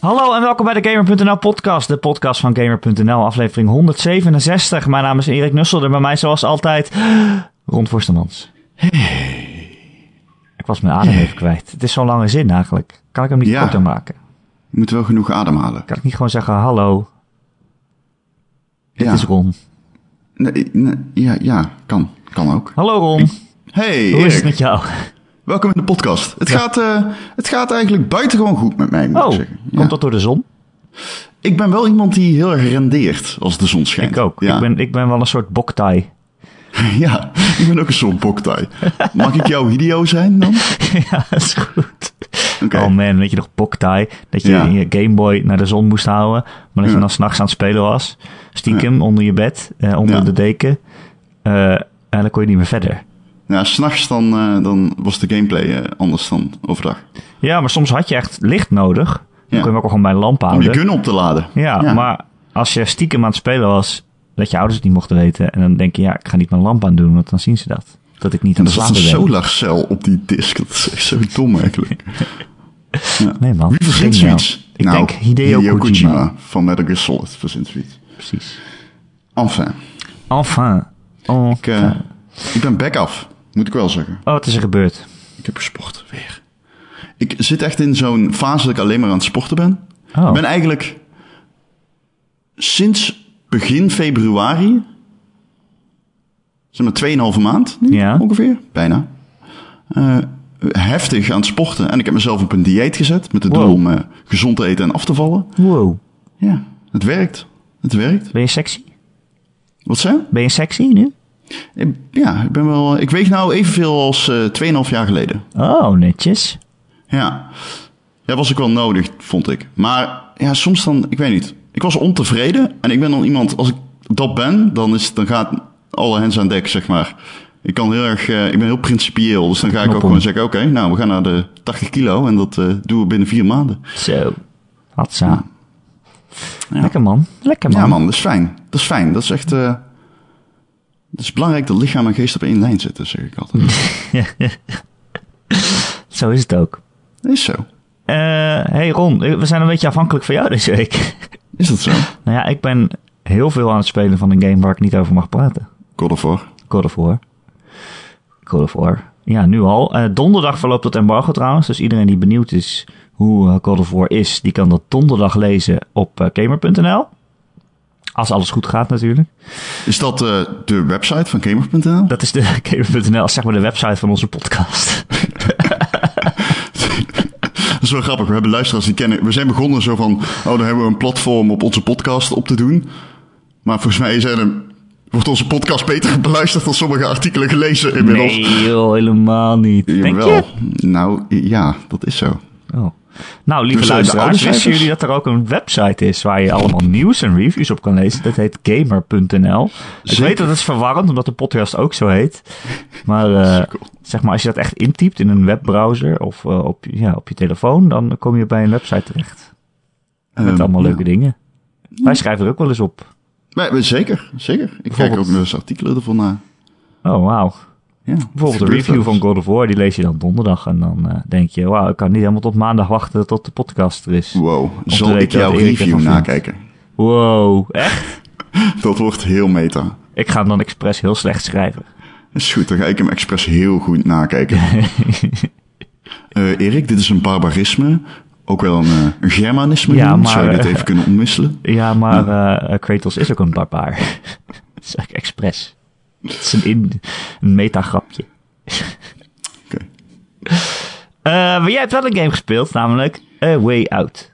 Hallo en welkom bij de Gamer.nl podcast, de podcast van Gamer.nl, aflevering 167. Mijn naam is Erik Nussel en bij mij zoals altijd Ron Forstemans. Ik was mijn adem even kwijt. Het is zo'n lange zin eigenlijk. Kan ik hem niet Ja. korter maken? Je moet wel genoeg ademhalen. Kan ik niet gewoon zeggen hallo, dit Ja. is Ron. Nee, nee, ja, ja, kan. Kan ook. Hallo Ron, Hey, hoe is het met jou? Welkom in de podcast. Het, gaat, eh, het gaat eigenlijk buitengewoon goed met mij, moet Oh, ik zeggen. Ja. komt dat door de zon? Ik ben wel iemand die heel erg rendeert als de zon schijnt. Ik ook. Ja, Ik, ben, ik ben wel een soort boktai. ja ik ben ook een soort boktai. Mag ik jouw Hideo zijn dan? ja, dat is goed. Oh man, weet je nog Boktai? Dat je je Game Boy naar de zon moest houden. Maar dat je dan s'nachts aan het spelen was. Stiekem onder je bed, eh, onder de deken. Eh, en dan kon je niet meer verder. Ja, s'nachts dan, eh, dan was de gameplay eh, anders dan overdag. Ja, maar soms had je echt licht nodig. Dan Ja. kon je ook gewoon bij een lamp Om je houden. gun op te laden. Ja, maar als je stiekem aan het spelen was, dat je ouders het niet mochten weten. En dan denk je, ja, ik ga niet mijn lamp aan doen, want dan zien ze dat. Dat ik niet aan het er zat een slapen ben. solarcel op die disk. Dat is echt zo dom eigenlijk. Ja. Nee man, Wie verzint zoiets? Ik Nou, denk Hideo, Kojima. van Metal Gear Solid verzint zoiets. Precies. Enfin, Enfin. enfin. ik, eh, ik ben back af, moet ik wel zeggen. Oh, wat is er gebeurd? Ik heb gesport, weer. Ik zit echt in zo'n fase dat ik alleen maar aan het sporten ben. Oh. Ik ben eigenlijk sinds begin februari, zeg maar 2,5 maand nu, Ja. ongeveer, bijna, eh, heftig aan het sporten. En ik heb mezelf op een dieet gezet met het Wow. doel om eh, gezond te eten en af te vallen. Wow. Ja, het werkt. Het werkt. Ben je sexy? Wat zei? Ben je sexy nu? Ik- Ja, ik ben wel. Ik weeg nou evenveel als eh 2,5 jaar geleden. Oh, netjes. Ja. Ja, was ook wel nodig, vond ik. Maar ja, soms dan, ik weet niet. Ik was ontevreden en ik ben dan iemand, als ik dat ben, dan, is, dan gaat alle hens aan dek, zeg maar. Ik kan heel erg, eh, ik ben heel principieel, dus dan ga ik ook gewoon zeggen, oké, nou, we gaan naar de 80 kilo en dat eh, doen we binnen vier maanden. Zo. Hatsa. Ja. Lekker man. Lekker man. Ja man, dat is fijn. Dat is fijn. Dat is echt, het is belangrijk dat lichaam en geest op één lijn zitten, zeg ik altijd. Zo is het ook. Dat is zo. Eh hey Ron, we zijn een beetje afhankelijk van jou deze week. Is dat zo? nou ja, ik ben heel veel aan het spelen van een game waar ik niet over mag praten. God of War. God of War. God of War. Ja, nu al. Eh, donderdag verloopt het embargo trouwens. Dus iedereen die benieuwd is hoe eh, God of War is, die kan dat donderdag lezen op eh, gamer.nl. Als alles goed gaat natuurlijk. Is dat eh, de website van Gamer.nl? Dat is de gamer.nl, zeg maar de website van onze podcast. Dat is wel grappig. We hebben luisteraars die kennen. We zijn begonnen zo van. Oh, dan hebben we een platform op onze podcast op te doen. Maar volgens mij zijn er, wordt onze podcast beter beluisterd dan sommige artikelen gelezen inmiddels. Nee joh, helemaal niet. Denk Jawel. je? Nou ja, dat is zo. Oh. Nou, lieve Dus, luisteraars, wisten jullie dat er ook een website is waar je allemaal nieuws en reviews op kan lezen? Dat heet gamer.nl. Ik weet dat het is verwarrend, omdat de podcast ook zo heet. Maar, eh, zeg maar als je dat echt intypt in een webbrowser of eh, op, ja, op je telefoon, dan kom je bij een website terecht. Met Ehm, allemaal ja. leuke dingen. Wij schrijven er ook wel eens op. Zeker, zeker. Ik kijk ook nog eens artikelen ervan na. Oh, wauw. Ja, Bijvoorbeeld de review van God of War, die lees je dan donderdag. En dan eh, denk je, wauw, ik kan niet helemaal tot maandag wachten tot de podcast er is. Wow, zal ik jouw review nakijken? Wow, echt? Dat wordt heel meta. Ik ga hem dan expres heel slecht schrijven. Is goed, dan ga ik hem expres heel goed nakijken. Eh, Erik, dit is een barbarisme. Ook wel een, eh, een Germanisme Ja, maar, Zou je dit even kunnen omwisselen? Ja, maar Kratos is ook een barbaar. dat is eigenlijk expres. Het is een, een metagrapje. Oké. Eh, maar jij hebt wel een game gespeeld, namelijk A Way Out.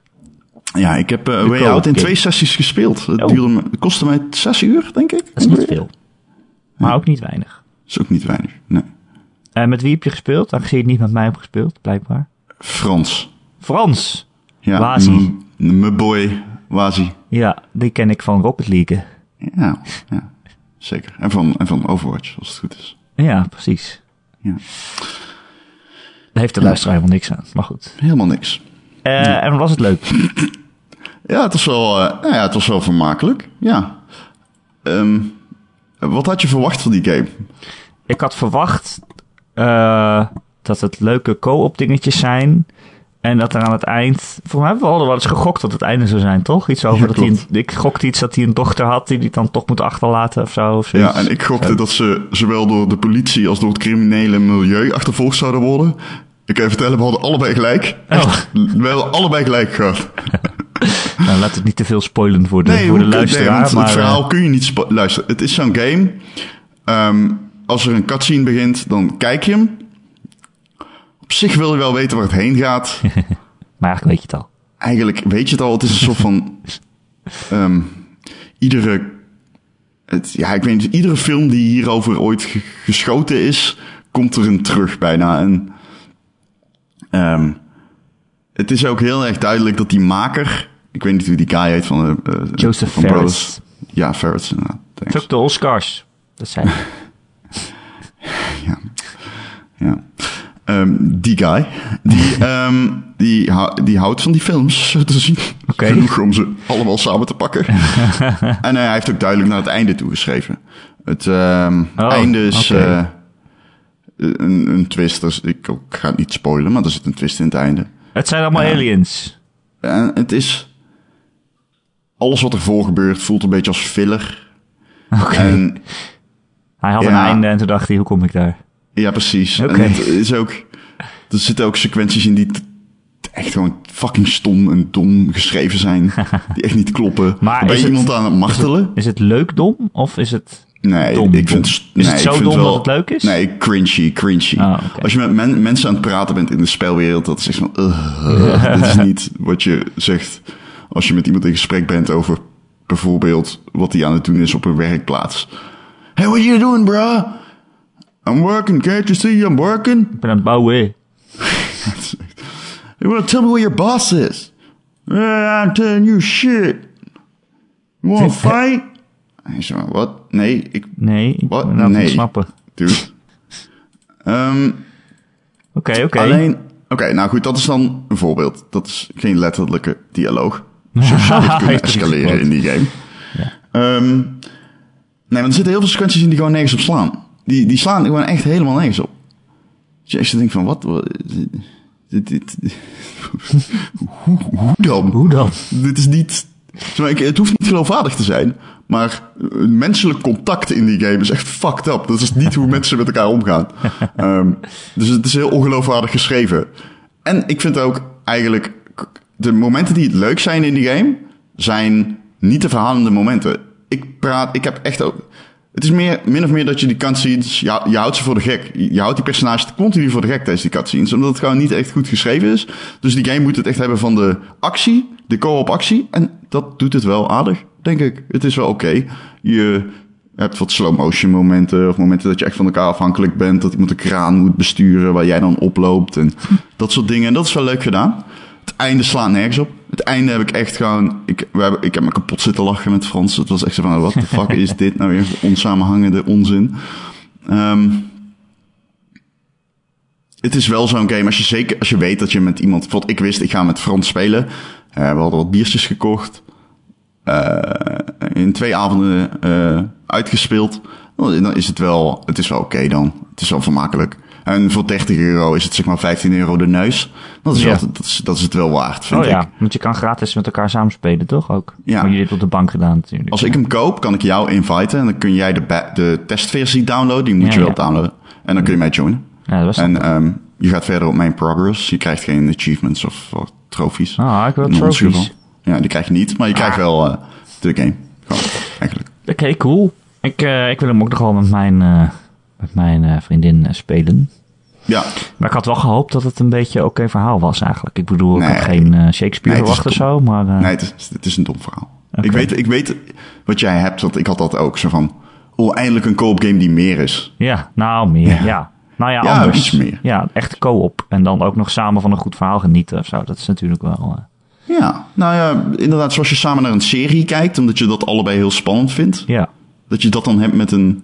Ja, ik heb eh, De Way Out in game. twee sessies gespeeld. Het, Oh. duurde het kostte mij zes uur, denk ik. Dat is niet veel. Maar ook niet weinig. is ook niet weinig. Nee. En met wie heb je gespeeld? Aangezien je het niet met mij hebt gespeeld, blijkbaar. Frans. Frans. Ja, Wazi. Mijn boy, Wazi. Ja, die ken ik van Rocket League. Ja, ja, zeker. En van, en van Overwatch, als het goed is. Ja, precies. Ja. Daar heeft de luisteraar helemaal niks aan. Maar goed. Helemaal niks. Eh, En was het leuk? Ja, het was wel, eh, nou ja, het was wel vermakelijk. Ja. Ehm, wat had je verwacht van die game? Ik had verwacht eh, dat het leuke co-op dingetjes zijn. En dat er aan het eind... Voor mij hebben we al wel eens gegokt dat het einde zou zijn, toch? Iets over Ja, dat hij... klopt. Ik gokte iets dat hij een dochter had die hij dan toch moet achterlaten of zo. Of Ja, en ik gokte Zo. dat ze zowel door de politie als door het criminele milieu achtervolgd zouden worden. Ik kan je vertellen, we hadden allebei gelijk. Oh. We hebben allebei gelijk gehad. Nou, laat het niet te veel spoilen voor de, voor de luisteraar. want maar, het verhaal eh, kun je niet... spo- Luister, het is zo'n game. Ehm, als er een cutscene begint, dan kijk je hem. Op zich wil je wel weten waar het heen gaat. maar eigenlijk weet je het al. Eigenlijk weet je het al. Het is een soort van... ehm, iedere... Het, ja, ik weet niet. Iedere film die hierover ooit ge- geschoten is, komt erin terug bijna. En ehm, het is ook heel erg duidelijk dat die maker... Ik weet niet hoe die guy heet van... eh, Joseph van Ferris. Brothers. Ja, Ferris. Thanks. Fuck de Oscars. Dat hij. Ja. ja. Ehm, die guy, die, ehm, die, die houdt van die films, zo te zien. Oké. Genoeg om ze allemaal samen te pakken. en eh, hij heeft ook duidelijk naar het einde toe geschreven. Het ehm, Oh, einde is eh, een, een twist. Dus ik, ik ga het niet spoilen, maar er zit een twist in het einde. Het zijn allemaal aliens. En het is... Alles wat ervoor gebeurt voelt een beetje als filler. Oké. En Hij had ja. een einde en toen dacht hij, hoe kom ik daar? Ja, precies. En het is ook, er zitten ook sequenties in die echt gewoon fucking stom en dom geschreven zijn. die echt niet kloppen. Maar ben is je iemand aan het martelen? Is het leuk dom of is het... Nee, dom, ik dom? vind Is nee, het ik zo vind dom wel- dat het leuk is? Nee, cringy, cringy. Ah. Als je met men- mensen aan het praten bent in de spelwereld, dat is echt van, uh, dit is niet wat je zegt als je met iemand in gesprek bent over bijvoorbeeld wat hij aan het doen is op een werkplaats. Hey, what you doing, bro? I'm working, can't you see I'm working? Ik ben aan het bouwen. You wanna tell me where your boss is? Yeah, I'm telling you shit. You wanna Vind- fight? Hij zo, wat? Nee, ik... Nee, ik Wat? ben het Nee. snappen. Dude. Ehm, Oké, oké. Alleen... Oké, nou goed, dat is dan een voorbeeld. Dat is geen letterlijke dialoog. Je zou dit kunnen Ja, escaleren in die game. Ehm, nee, maar er zitten heel veel sequenties in die gewoon nergens op slaan. Die, die slaan gewoon echt helemaal nergens op. Dus je echt denkt van, wat? wat dit, dit, dit- hoe, hoe dan? Hoe dan? Dit is niet... Het hoeft niet geloofwaardig te zijn, maar menselijk contact in die game is echt fucked up. Dat is niet hoe mensen met elkaar omgaan. Ehm, dus het is heel ongeloofwaardig geschreven. En ik vind ook eigenlijk... De momenten die het leuk zijn in die game, zijn niet de verhalende momenten. Ik praat... Ik heb echt ook... Het is meer, min of meer dat je die cutscenes... Je, je houdt ze voor de gek. Je, houdt die personages continu voor de gek tijdens die cutscenes. Omdat het gewoon niet echt goed geschreven is. Dus die game moet het echt hebben van de actie. De co-op actie. En dat doet het wel aardig, denk ik. Het is wel oké. Je hebt wat slow motion momenten. Of momenten dat je echt van elkaar afhankelijk bent. Dat iemand een kraan moet besturen waar jij dan oploopt. En dat soort dingen. En dat is wel leuk gedaan. Het einde slaat nergens op. Het einde heb ik echt gewoon... Ik, we hebben, ik heb me kapot zitten lachen met Frans. Het was echt zo van... Wat de fuck is dit nou weer onsamenhangende onzin? Ehm, het is wel zo'n game. Als je, zeker, als je weet dat je met iemand... Bijvoorbeeld ik wist, ik ga met Frans spelen. Eh, we hadden wat biertjes gekocht. Eh, in twee avonden eh, uitgespeeld. Dan is het wel... Het is wel oké dan. Het is wel vermakelijk. En voor 30 euro is het zeg maar 15 euro de neus. Dat is, Ja. wel, dat is, dat is het wel waard, vind Oh ik. ja, want je kan gratis met elkaar samenspelen, toch ook? Ja. Maar jullie het op de bank gedaan natuurlijk. Als ik hem koop, kan ik jou inviten. En dan kun jij de, de testversie downloaden. Die moet Ja, je wel ja. downloaden. En dan kun je mij joinen. Ja, dat was En ehm, je gaat verder op mijn progress. Je krijgt geen achievements of, of trofies. Ah, ik wil geval. Ja, die krijg je niet. Maar je krijgt wel eh, de game. Gewoon, eigenlijk. Oké, cool. Ik, eh, ik wil hem ook nog wel met mijn, eh, met mijn eh, vriendin eh, spelen. Ja, Maar ik had wel gehoopt dat het een beetje een oké verhaal was eigenlijk. Ik bedoel, ik had geen eh, Shakespeare Nee, verwacht of zo, maar... nee, het is, het is een dom verhaal. Ik, weet, ik weet wat jij hebt, want ik had dat ook. Zo van, oh, eindelijk een co-op game die meer is. Ja, nou meer, ja. Nou ja, Ja, anders. meer. Ja, echt co-op. En dan ook nog samen van een goed verhaal genieten of zo. Dat is natuurlijk wel... Ja, nou ja, inderdaad, zoals je samen naar een serie kijkt, omdat je dat allebei heel spannend vindt. ja. Dat je dat dan hebt met een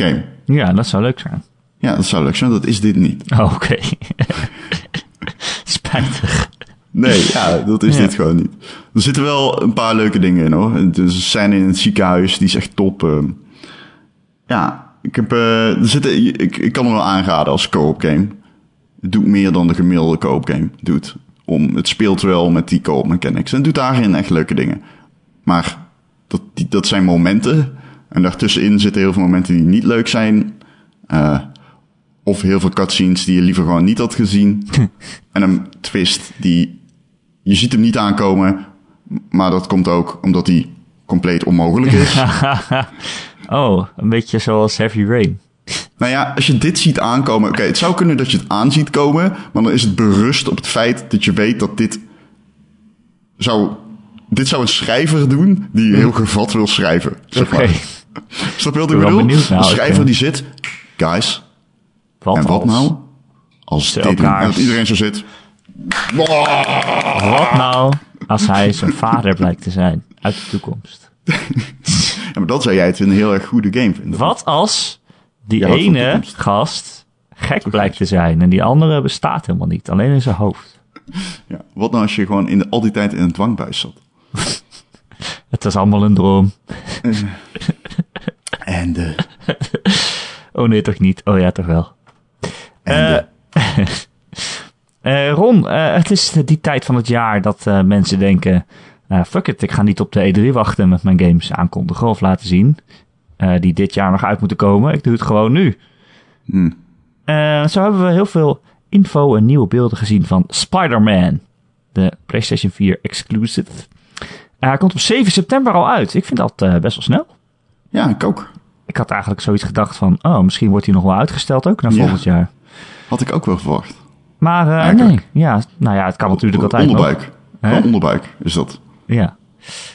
game. ja, dat zou leuk zijn. Ja, dat zou leuk zijn. Dat is dit niet. Oh, oké. Spijtig. Nee, ja, dat is Ja. dit gewoon niet. Er zitten wel een paar leuke dingen in hoor. Er scène in het ziekenhuis, die is echt top. ehm. ja, ik, heb, eh, er zitten, ik, ik kan hem wel aanraden als co-op game. Het doet meer dan de gemiddelde koopgame doet. Om, het speelt wel met die koop mechanics. En doet daarin echt leuke dingen. Maar dat, die, dat zijn momenten. En daartussenin zitten heel veel momenten die niet leuk zijn. Eh, of heel veel cutscenes die je liever gewoon niet had gezien. en een twist die... Je ziet hem niet aankomen. Maar dat komt ook omdat hij compleet onmogelijk is. oh, een beetje zoals Heavy Rain. Nou ja, als je dit ziet aankomen... Oké, het zou kunnen dat je het aanziet komen... maar dan is het berust op het feit dat je weet dat dit... zou dit zou een schrijver doen die heel gevat wil schrijven. Zeg maar. Snap je wat ik bedoel? benieuwd nou, schrijver oké. die zit... Guys, Wat en wat als- nou? Als dit doen. elkaar- En dat iedereen zo zit... Wat nou als hij zijn vader blijkt te zijn uit de toekomst? Ja, maar dat zou jij het een heel erg goede game vinden. Wat als die Ja, ene gast gek blijkt te zijn en die andere bestaat helemaal niet, alleen in zijn hoofd? Ja, wat nou als je gewoon in de, al die tijd in een dwangbuis zat? Het was allemaal een droom. En de... Oh nee, toch niet? Oh ja, toch wel. En de Eh, eh, Ron, eh, het is die tijd van het jaar dat mensen denken... fuck it, ik ga niet op de E3 wachten met mijn games aankondigen of laten zien. die dit jaar nog uit moeten komen. Ik doe het gewoon nu. Hmm. Eh, zo hebben we heel veel info en nieuwe beelden gezien van Spider-Man. De PlayStation 4 exclusive. Hij komt op 7 september al uit. Ik vind dat best wel snel. Ja, ik ook. Ik had eigenlijk zoiets gedacht van... oh, misschien wordt hij nog wel uitgesteld ook naar Ja. volgend jaar. Had ik ook wel verwacht. Maar eh, nee, ja, nou ja, het kan natuurlijk altijd nog. Onderbuik. Hè? Wel onderbuik is dat. Ja.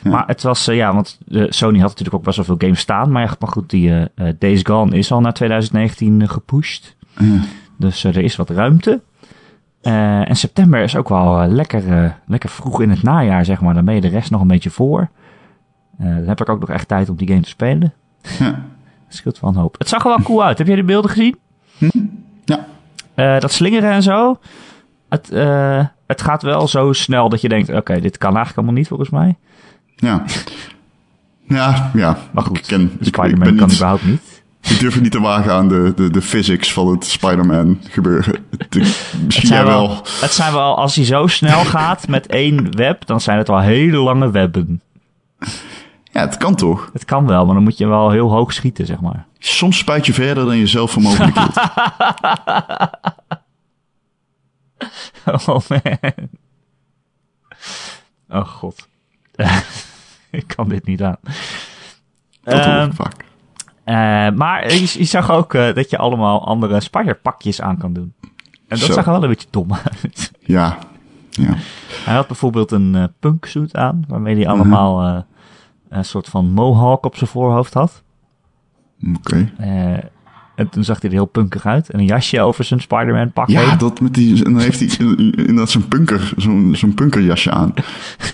Ja. Maar het was, eh, ja, want eh, Sony had natuurlijk ook best wel veel games staan. Maar, ja, maar goed, die Days Gone is al naar 2019 eh, gepusht. Ja. Dus er is wat ruimte. En september is ook wel lekker, lekker vroeg in het najaar, zeg maar. Dan ben je de rest nog een beetje voor. Dan heb ik ook nog echt tijd om die game te spelen. Ja. Wel een hoop. Het zag er wel cool uit. Heb jij de beelden gezien? Ja. Eh, dat slingeren en zo. Het, eh, het gaat wel zo snel dat je denkt: oké, dit kan eigenlijk allemaal niet volgens mij. Ja. Ja, ja. Maar goed, ik, ken, Spider-Man kan niet, überhaupt niet. ik durf het niet te wagen aan de, de, de physics van het Spider-Man gebeuren. Het- Het misschien jij wel, wel. het zijn wel, als hij zo snel gaat met één web, dan zijn het wel hele lange webben. Ja, het kan toch. Het kan wel, maar dan moet je wel heel hoog schieten, zeg maar. Soms spuit je verder dan je zelf voor mogelijk hield. Oh man. Oh god. Ik kan dit niet aan. Dat hoor Ehm. Eh, maar je, je zag ook eh, dat je allemaal andere spiderpakjes aan kan doen. En dat Zo. zag er wel een beetje dom uit. Ja. Ja. Hij had bijvoorbeeld een punksuit aan, waarmee Mhm. hij allemaal eh, een soort van mohawk op zijn voorhoofd had. Oké. Eh, en toen zag hij er heel punkig uit. En een jasje over zijn Spider-Man pak Ja, heen. dat met die, en dan heeft hij inderdaad zo'n punker, zo'n zo'n punkerjasje aan. Een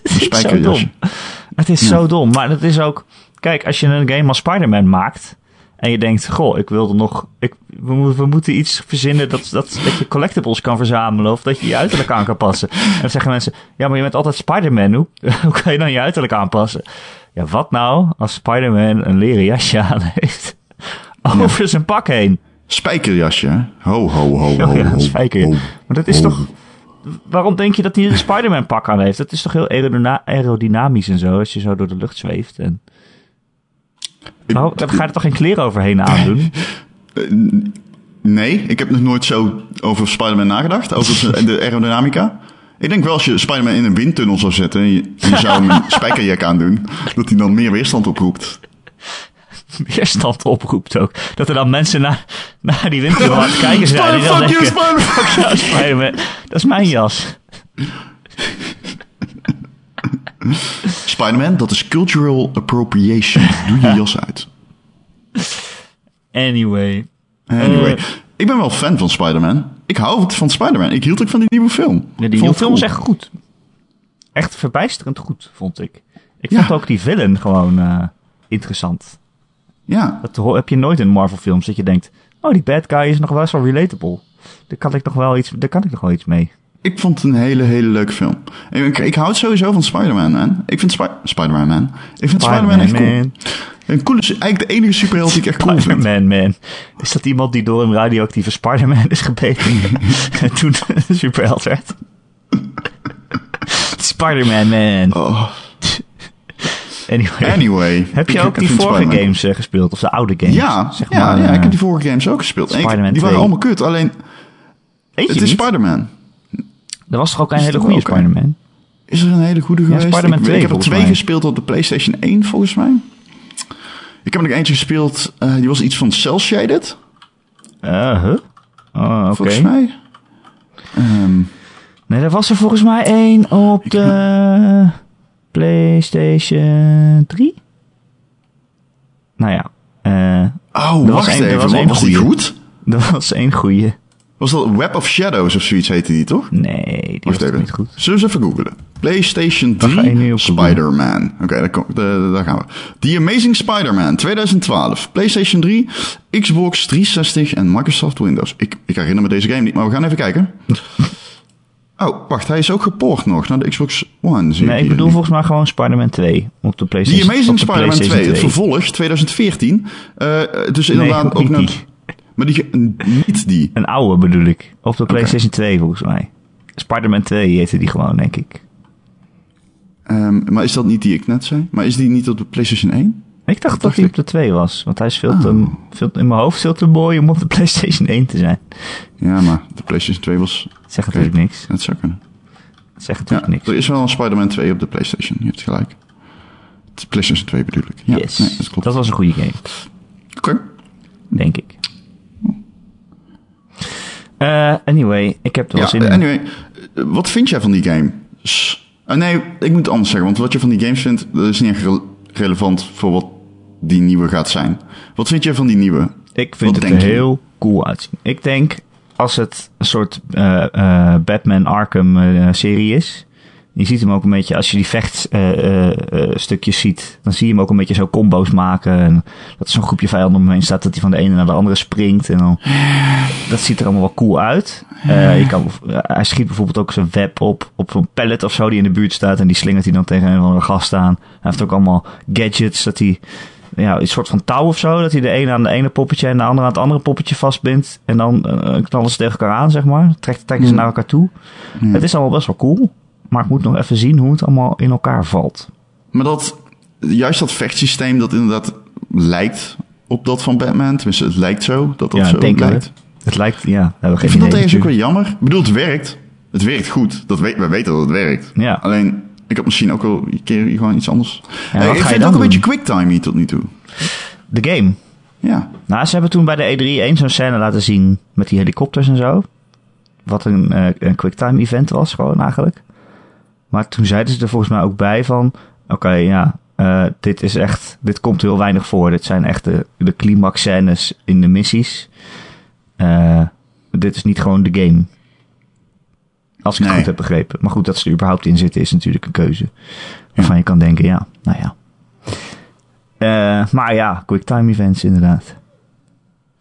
is zo spijkerjasje. dom. Het is Ja. zo dom. Maar het is ook... Kijk, als je een game als Spider-Man maakt... En je denkt, goh, ik wil er nog... Ik, we, we moeten iets verzinnen dat, dat, dat je collectibles kan verzamelen. Of dat je je uiterlijk aan kan passen. En dan zeggen mensen, ja, maar je bent altijd Spider-Man. Hoe, hoe kan je dan je uiterlijk aanpassen? Ja, wat nou als Spider-Man een leren jasje aan heeft? Over zijn pak heen. Spijkerjasje, hè? Ho, ho, ho, ho, Oh ja, ho, spijker. ho. Maar dat is ho. toch... Waarom denk je dat hij een Spider-Man pak aan heeft? Dat is toch heel aerodyna- aerodynamisch en zo, als je zo door de lucht zweeft. En... Dan ga je er toch geen kleren overheen aandoen? Nee, ik heb nog nooit zo over Spider-Man nagedacht, over de- aerodynamica. Ik denk wel als je Spider-Man in een windtunnel zou zetten en je, zou hem een spijkerjack aandoen, dat hij dan meer weerstand oproept. Weerstand oproept ook. Dat er dan mensen naar, naar die windtunnel aan het kijken zijn. Die dan Fuck you, denken, Spider-Man! ja, Spider-Man, dat is mijn jas. Spider-Man, dat is cultural appropriation. Doe je jas uit. Anyway. Anyway, Eh. ik ben wel fan van Spider-Man. Ik hou van Spider-Man. Ik hield ook van die nieuwe film. Ja, die nieuwe film is echt goed. Echt verbijsterend goed, vond ik. Ik Ja. vond ook die villain gewoon eh, interessant. Ja, Dat heb je nooit in Marvel films. Dat je denkt, oh die bad guy is nog wel zo relatable. Daar kan ik nog wel iets, daar kan ik nog wel iets mee. Ik vond het een hele, hele leuke film. Ik, ik, ik hou sowieso van Spider-Man, man. Ik vind Spi- Spider-Man, man. Ik vind Spider-Man echt cool. man. Een coole, eigenlijk de enige superheld die ik echt cool vind. Spider-Man, man. Is dat iemand die door een radioactieve Spider-Man is gebeten? en toen superheld werd? Spider-Man, man. Oh, Anyway. anyway. Heb je ook die vorige games eh, gespeeld? Of de oude games? Ja, zeg ja, maar, ja, eh, ik heb die vorige games ook gespeeld. Ik- Spider-Man die waren 2. allemaal kut, alleen Eentje het is? Spider-Man. Er was toch ook een hele goede? Spider-Man? Is er een hele goede geweest? Spider-Man ik, 2 ik heb er twee mij. gespeeld op de PlayStation 1 volgens mij. Ik heb er nog eentje gespeeld, eh, die was iets van Cell Shaded, Eh, huh? Oh, oké. volgens mij. Ehm, Nee, er was er volgens mij één op de PlayStation 3. Nou ja, eh, oh, was wacht er even. was Was, één was die goeie. goed? er was één goeie. Was dat Web of Shadows of zoiets heette die, toch? Nee, die was niet goed. Zullen we eens even googlen? PlayStation Daar ga je nu 3 op googlen. Spider-Man. Oké, daar, daar, daar gaan we. The Amazing Spider-Man 2012. PlayStation 3, Xbox 360 en Microsoft Windows. Ik, ik herinner me deze game niet, maar we gaan even kijken. Oh, wacht, hij is ook gepoord nog naar de Xbox One. Zie Nee, ik bedoel volgens mij gewoon Spider-Man 2 op de The PlayStation Amazing op de Spider-Man 2, PlayStation het vervolg 2014. Eh, dus inderdaad ook die. Maar die, niet die. Een oude bedoel ik. Op de PlayStation 2 volgens mij. Spider-Man 2 heette die gewoon, denk ik. Ehm, maar is dat niet die ik net zei? Maar is die niet op de PlayStation 1? Ik dacht dat hij op de 2 was. Want hij is veel Oh. te, veel, in mijn hoofd veel te mooi om op de PlayStation 1 te zijn. Ja, maar de PlayStation 2 was... Oké. natuurlijk niks. Dat zou kunnen. Ja, natuurlijk niks. er is wel een Spider-Man 2 op de PlayStation. Je hebt gelijk. De PlayStation 2 bedoel ik. Ja, yes. nee, dat klopt. was een goede game, Oké. denk ik. Eh, anyway, ik heb er wel Ja, zin in. anyway. eh, Wat vind jij van die game? Eh, nee, ik moet het anders zeggen. Want wat je van die games vindt, dat is niet echt re- relevant voor wat die nieuwe gaat zijn. Wat vind jij van die nieuwe? Ik vind Wat het er je? heel cool uitzien. Ik denk, als het een soort Batman Arkham serie is. Je ziet hem ook een beetje, als je die vechtstukjes ziet, dan zie je hem ook een beetje zo combo's maken. En dat er zo'n groepje vijanden om hem heen staat, dat hij van de ene naar de andere springt. En dan, dat ziet er allemaal wel cool uit. Eh, je kan, eh, hij schiet bijvoorbeeld ook zijn web op, op zo'n pallet of zo die in de buurt staat. En die slingert hij dan tegen een of andere gast aan. Hij heeft ook allemaal gadgets, dat hij ja, een soort van touw of zo. Dat hij de ene aan de ene poppetje en de andere aan het andere poppetje vastbindt. En dan eh, knallen ze tegen elkaar aan, zeg maar. Trekt, trekken ze Hmm. naar elkaar toe. Het is allemaal best wel cool. Maar ik moet nog even zien hoe het allemaal in elkaar valt. Maar dat, juist dat vechtsysteem dat inderdaad lijkt op dat van Batman. Tenminste, het lijkt zo dat dat Ja, zo we. lijkt. Het lijkt, ja, we Ik vind dat ergens ook wel jammer. Ik bedoel, het werkt. Het werkt goed. Dat weet, we weten dat het werkt. Ja. Alleen, ik had misschien ook wel een keer gewoon iets anders. Ja, Hey, wat ik vind het ook een beetje quicktime hier tot nu toe. De game. Ja. Nou, ze hebben toen bij de E3 één zo'n scène laten zien met die helikopters en zo. Wat een, eh, een quicktime event was, gewoon eigenlijk. Maar toen zeiden ze er volgens mij ook bij van... Oké, ja, eh, dit is echt... Dit komt heel weinig voor. Dit zijn echt de, de climax scènes in de missies. Eh, dit is niet gewoon de game. Als ik het goed heb begrepen. Maar goed, dat ze er überhaupt in zitten is natuurlijk een keuze. Waarvan je kan denken, ja, nou ja. Eh, maar ja, quicktime events inderdaad.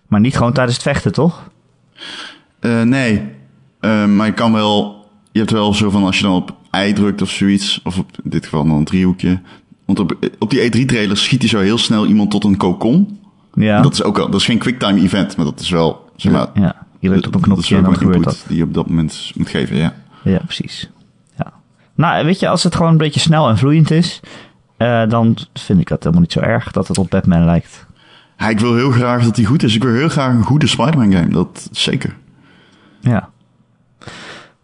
Maar niet gewoon tijdens het vechten, toch? Nee. Maar je kan wel... Je hebt wel zo van als je dan op I drukt of zoiets. Of op, in dit geval dan een driehoekje. Want op, op die E3-trailer schiet hij zo heel snel iemand tot een kokon. Ja. Dat is ook al... Dat is geen quicktime event. Maar dat is wel... Zeg maar, ja. Je drukt op een knopje en dan gebeurt dat. die je op dat moment moet geven, ja. Ja, precies. Ja. Nou, weet je, als het gewoon een beetje snel en vloeiend is... eh, dan vind ik dat helemaal niet zo erg dat het op Batman lijkt. Ja, ik wil heel graag dat hij goed is. Ik wil heel graag een goede Spider-Man game. Dat zeker. Ja.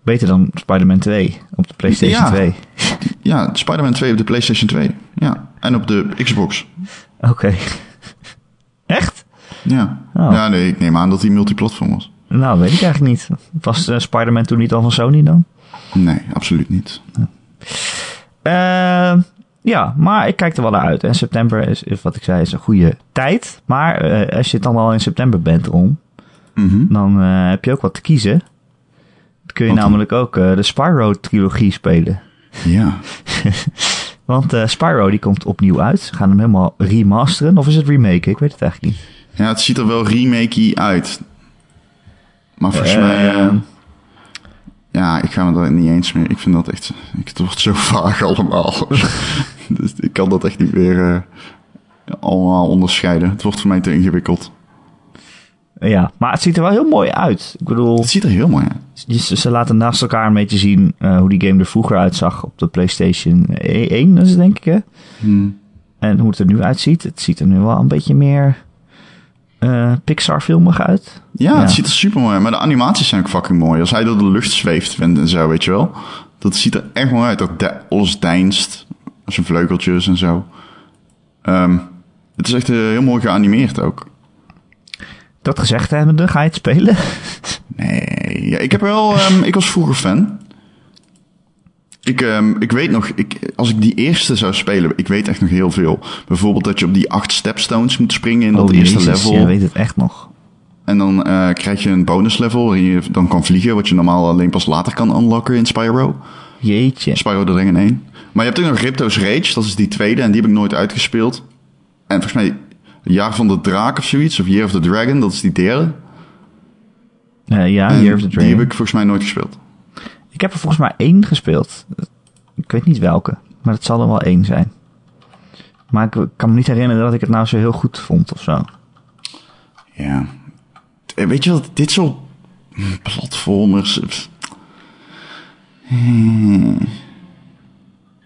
Beter dan Spider-Man 2 op de PlayStation Ja. 2. Ja, Spider-Man 2 op de PlayStation 2. Ja. En op de Xbox. Oké. Echt? Ja. Oh. Ja, nee, ik neem aan dat hij multiplatform was. Nou, weet ik eigenlijk niet. Was eh, Spider-Man toen niet al van Sony dan? Nee, absoluut niet. Eh, ja, maar ik kijk er wel naar uit. En september is, is wat ik zei, is een goede tijd. Maar eh, als je dan al in september bent, Ron, Mhm. dan heb je ook wat te kiezen. Kun je namelijk ook eh, de Spyro-trilogie spelen. Ja. Want eh Spyro die komt opnieuw uit. Ze gaan hem helemaal remasteren. Of is het remaken? Ik weet het eigenlijk niet. Ja, het ziet er wel remakey uit. Maar volgens Eh, mij... eh, ja, ik ga me daar niet eens meer... Ik vind dat echt... Ik, het wordt zo vaag allemaal. dus ik kan dat echt niet meer... allemaal onderscheiden. Het wordt voor mij te ingewikkeld. Ja, maar het ziet er wel heel mooi uit. Ik bedoel, Het ziet er heel mooi uit. ze, ze laten naast elkaar een beetje zien eh, hoe die game er vroeger uitzag op de PlayStation 1, dat is denk ik, hè? Hmm. En hoe het er nu uitziet. Het ziet er nu wel een beetje meer eh, Pixar-filmig uit. Ja, Ja. het ziet er super mooi uit. Maar de animaties zijn ook fucking mooi. Als hij door de lucht zweeft en zo, weet je wel. Dat ziet er echt mooi uit. Dat de- alles deinst. Zijn vleugeltjes en zo. Ehm, het is echt eh, heel mooi geanimeerd ook. Dat gezegd hebbende, ga je het spelen? Nee, ja, ik heb wel... ehm, ik was vroeger fan. Ik, ehm, ik weet nog, ik, als ik die eerste zou spelen, ik weet echt nog heel veel. Bijvoorbeeld dat je op die acht stepstones moet springen in dat eerste Oh, Jezus, level. Jij weet het echt nog. En dan eh, krijg je een bonus level waarin je dan kan vliegen, wat je normaal alleen pas later kan unlocken in Spyro. Jeetje. Spyro de Ring in 1. Maar je hebt ook nog Ripto's Rage, dat is die tweede, en die heb ik nooit uitgespeeld. En volgens mij Jaar van de Draak of zoiets, of Year of the Dragon, dat is die derde. Eh, ja, En Year of the Die Dragon. heb ik volgens mij nooit gespeeld. Ik heb er volgens mij één gespeeld. Ik weet niet welke, maar het zal er wel één zijn. Maar ik kan me niet herinneren dat ik het nou zo heel goed vond of zo. Ja. Eh, Weet je wat, dit soort platformers... Hmm.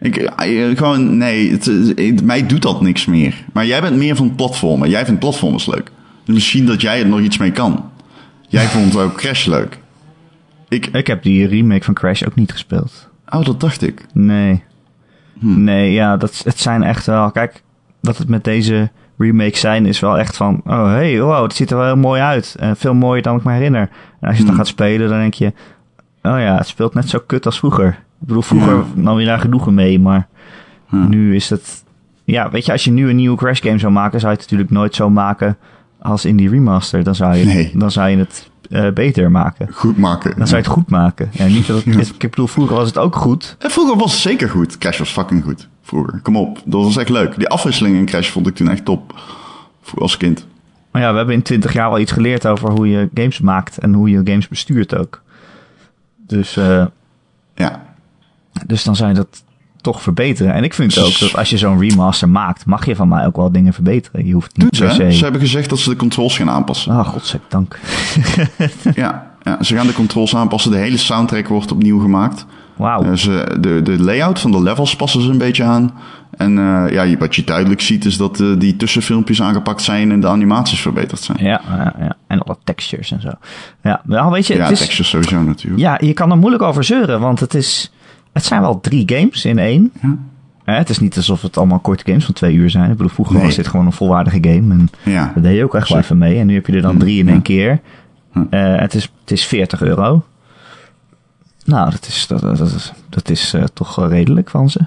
Ik, eh, gewoon, nee, het, het- mij doet dat niks meer. Maar jij bent meer van platformen. Jij vindt platformers leuk. Dus misschien dat jij er nog iets mee kan. Jij vond ook Crash leuk. Ik, Ik heb die remake van Crash ook niet gespeeld. oh, dat dacht ik. Nee. Nee, ja, dat, het zijn echt wel... Kijk, wat het met deze remakes zijn is wel echt van... Oh, hey, wow, het ziet er wel heel mooi uit. Veel mooier dan ik me herinner. En als je het dan gaat spelen, dan denk je... Oh ja, het speelt net zo kut als vroeger. Ik bedoel, vroeger Ja. nam je daar genoegen mee, maar... Ja. Nu is het... Ja, weet je, als je nu een nieuwe Crash game zou maken... zou je het natuurlijk nooit zo maken als in die remaster. Dan zou je, Nee. dan zou je het eh, beter maken. Goed maken. Dan zou je het goed maken. En niet dat het, Ik bedoel, vroeger was het ook goed. En vroeger was het zeker goed. Crash was fucking goed. Vroeger. Kom op. Dat was echt leuk. Die afwisseling in Crash vond ik toen echt top. Als kind. Maar ja, we hebben in 20 jaar wel iets geleerd over hoe je games maakt en hoe je games bestuurt ook. Dus, eh, Ja. Dus dan zou je dat toch verbeteren. En ik vind ook dat als je zo'n remaster maakt, mag je van mij ook wel dingen verbeteren. Je hoeft niet Doet se... Ze hebben gezegd dat ze de controls gaan aanpassen. Oh, godzijdank. Ja, ja, ze gaan de controls aanpassen. De hele soundtrack wordt opnieuw gemaakt. Wauw. Eh, ze, de, de layout van de levels passen ze een beetje aan. En eh, ja, wat je duidelijk ziet is dat eh, die tussenfilmpjes aangepakt zijn en de animaties verbeterd zijn. Ja, ja, ja, en alle textures en zo. Ja, wel weet je, Ja, het is, textures sowieso natuurlijk. ja, je kan er moeilijk over zeuren, want het is, het zijn wel drie games in één. Ja. Het is niet alsof het allemaal korte games van twee uur zijn. Ik bedoel, vroeger Nee. was dit gewoon een volwaardige game. En Ja. daar deed je ook echt wel even mee. En nu heb je er dan drie in één keer. Eh, het, is, het is 40 euro. Nou, dat is, dat, dat, dat is, dat is eh, toch redelijk van ze.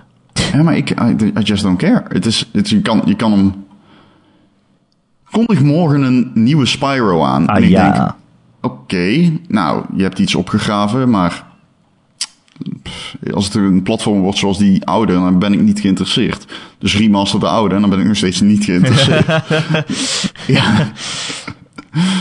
Ja, maar ik, I, I just don't care. Het is, het, je, kan, je kan hem... Kondig morgen een nieuwe Spyro aan. Ah en ik ja, denk, oké, nou, je hebt iets opgegraven, maar... als het een platform wordt zoals die oude, dan ben ik niet geïnteresseerd. Dus remaster de oude, en dan ben ik nog steeds niet geïnteresseerd. ja,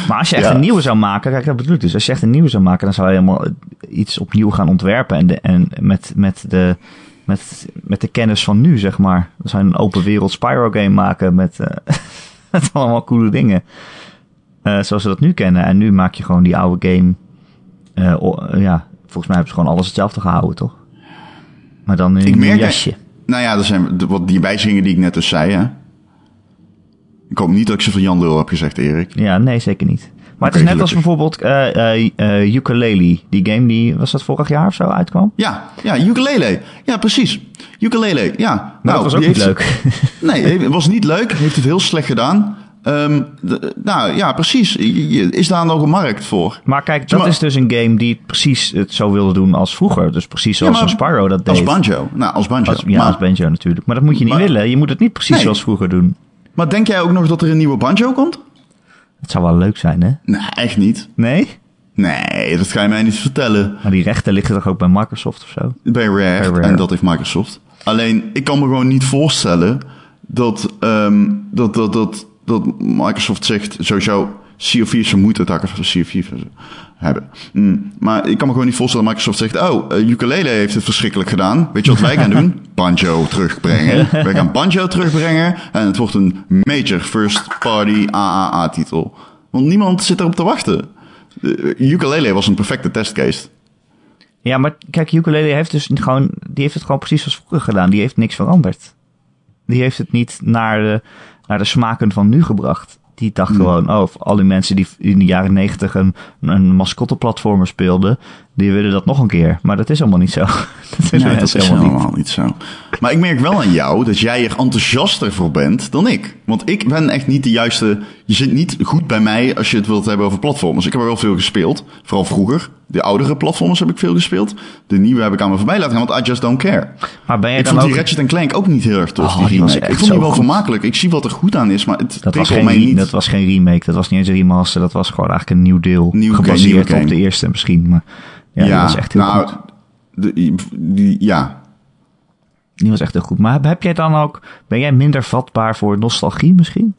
maar als je echt Ja. een nieuwe zou maken, kijk dat bedoel ik dus. Als je echt een nieuwe zou maken, dan zou je helemaal iets opnieuw gaan ontwerpen. En, de, en met, met, de, met, met de kennis van nu, zeg maar. Zou je een open wereld Spyro game maken met, eh, met allemaal coole dingen. Eh, zoals we dat nu kennen. En nu maak je gewoon die oude game. eh, ja, volgens mij hebben ze gewoon alles hetzelfde gehouden, toch? Maar dan in een jasje. nou ja, er zijn wat die wijzigingen die ik net dus zei, hè. Ik hoop niet dat ik ze van Jan Lul heb gezegd, Erik. Ja, nee, zeker niet. Maar het is net als bijvoorbeeld eh, Ukulele. Die game die, was dat vorig jaar of zo, uitkwam? Ja, ja, ukulele. Ja, precies. Ukulele, ja. Maar nou, dat was ook niet heeft- leuk. Nee, het was niet leuk. Heeft het heel slecht gedaan. Ehm, de- nou ja, precies. Is daar nog een markt voor? Maar kijk, dat maar- is dus een game die precies het zo wilde doen als vroeger. Dus precies zoals maar een Spyro dat deed. Als banjo. Nou, als banjo. Als- ja, maar, als Banjo natuurlijk. Maar dat moet je niet willen. Je moet het niet precies Nee. zoals vroeger doen. maar denk jij ook nog dat er een nieuwe banjo komt? Het zou wel leuk zijn, hè? Nee, echt niet. Nee? Nee, dat ga je mij niet vertellen. Maar die rechten liggen toch ook bij Microsoft of zo? Bij Rare, Bij Rare. en dat heeft Microsoft. Alleen, ik kan me gewoon niet voorstellen dat, ehm, dat, dat, dat, dat Microsoft zegt sowieso... Dat ik van Sea of Thieves hebben. Mm, Maar ik kan me gewoon niet voorstellen dat Microsoft zegt... Oh, uh, Ukulele heeft het verschrikkelijk gedaan. Weet je wat wij gaan doen? Banjo terugbrengen. wij gaan Banjo terugbrengen. En het wordt een major first party AAA-titel. Want niemand zit erop te wachten. Uh, ukulele was een perfecte testcase. Ja, maar kijk, Ukulele heeft dus gewoon, die heeft het gewoon precies zoals vroeger gedaan. Die heeft niks veranderd. Die heeft het niet naar de, naar de smaken van nu gebracht. Die dacht gewoon, oh, al die mensen die in de jaren negentig een, een mascotteplatformer speelden, die willen dat nog een keer. Maar dat is allemaal niet zo. dat is, nee, dat is helemaal, helemaal niet. niet. zo. Maar ik merk wel aan jou dat jij er enthousiaster voor bent dan ik. Want ik ben echt niet de juiste. Je zit niet goed bij mij als je het wilt hebben over platformers. Ik heb er wel veel gespeeld, vooral vroeger. De oudere platformers heb ik veel gespeeld. De nieuwe heb ik aan me voorbij laten gaan, want I just don't care. Maar ben je ik dan vond ook... die Ratchet Clank ook niet heel erg tof, oh, die remake. Ik vond die wel vermakelijk. Ik zie wat er goed aan is, maar het dat was geen, mij niet. Dat was geen remake, dat was niet eens een remaster. Dat was gewoon eigenlijk een nieuw deel. Nieuw gebaseerd game, op de eerste misschien. Maar ja, ja die was echt heel nou, goed. De, die, ja. Die was echt heel goed. Maar heb jij dan ook... Ben jij minder vatbaar voor nostalgie misschien?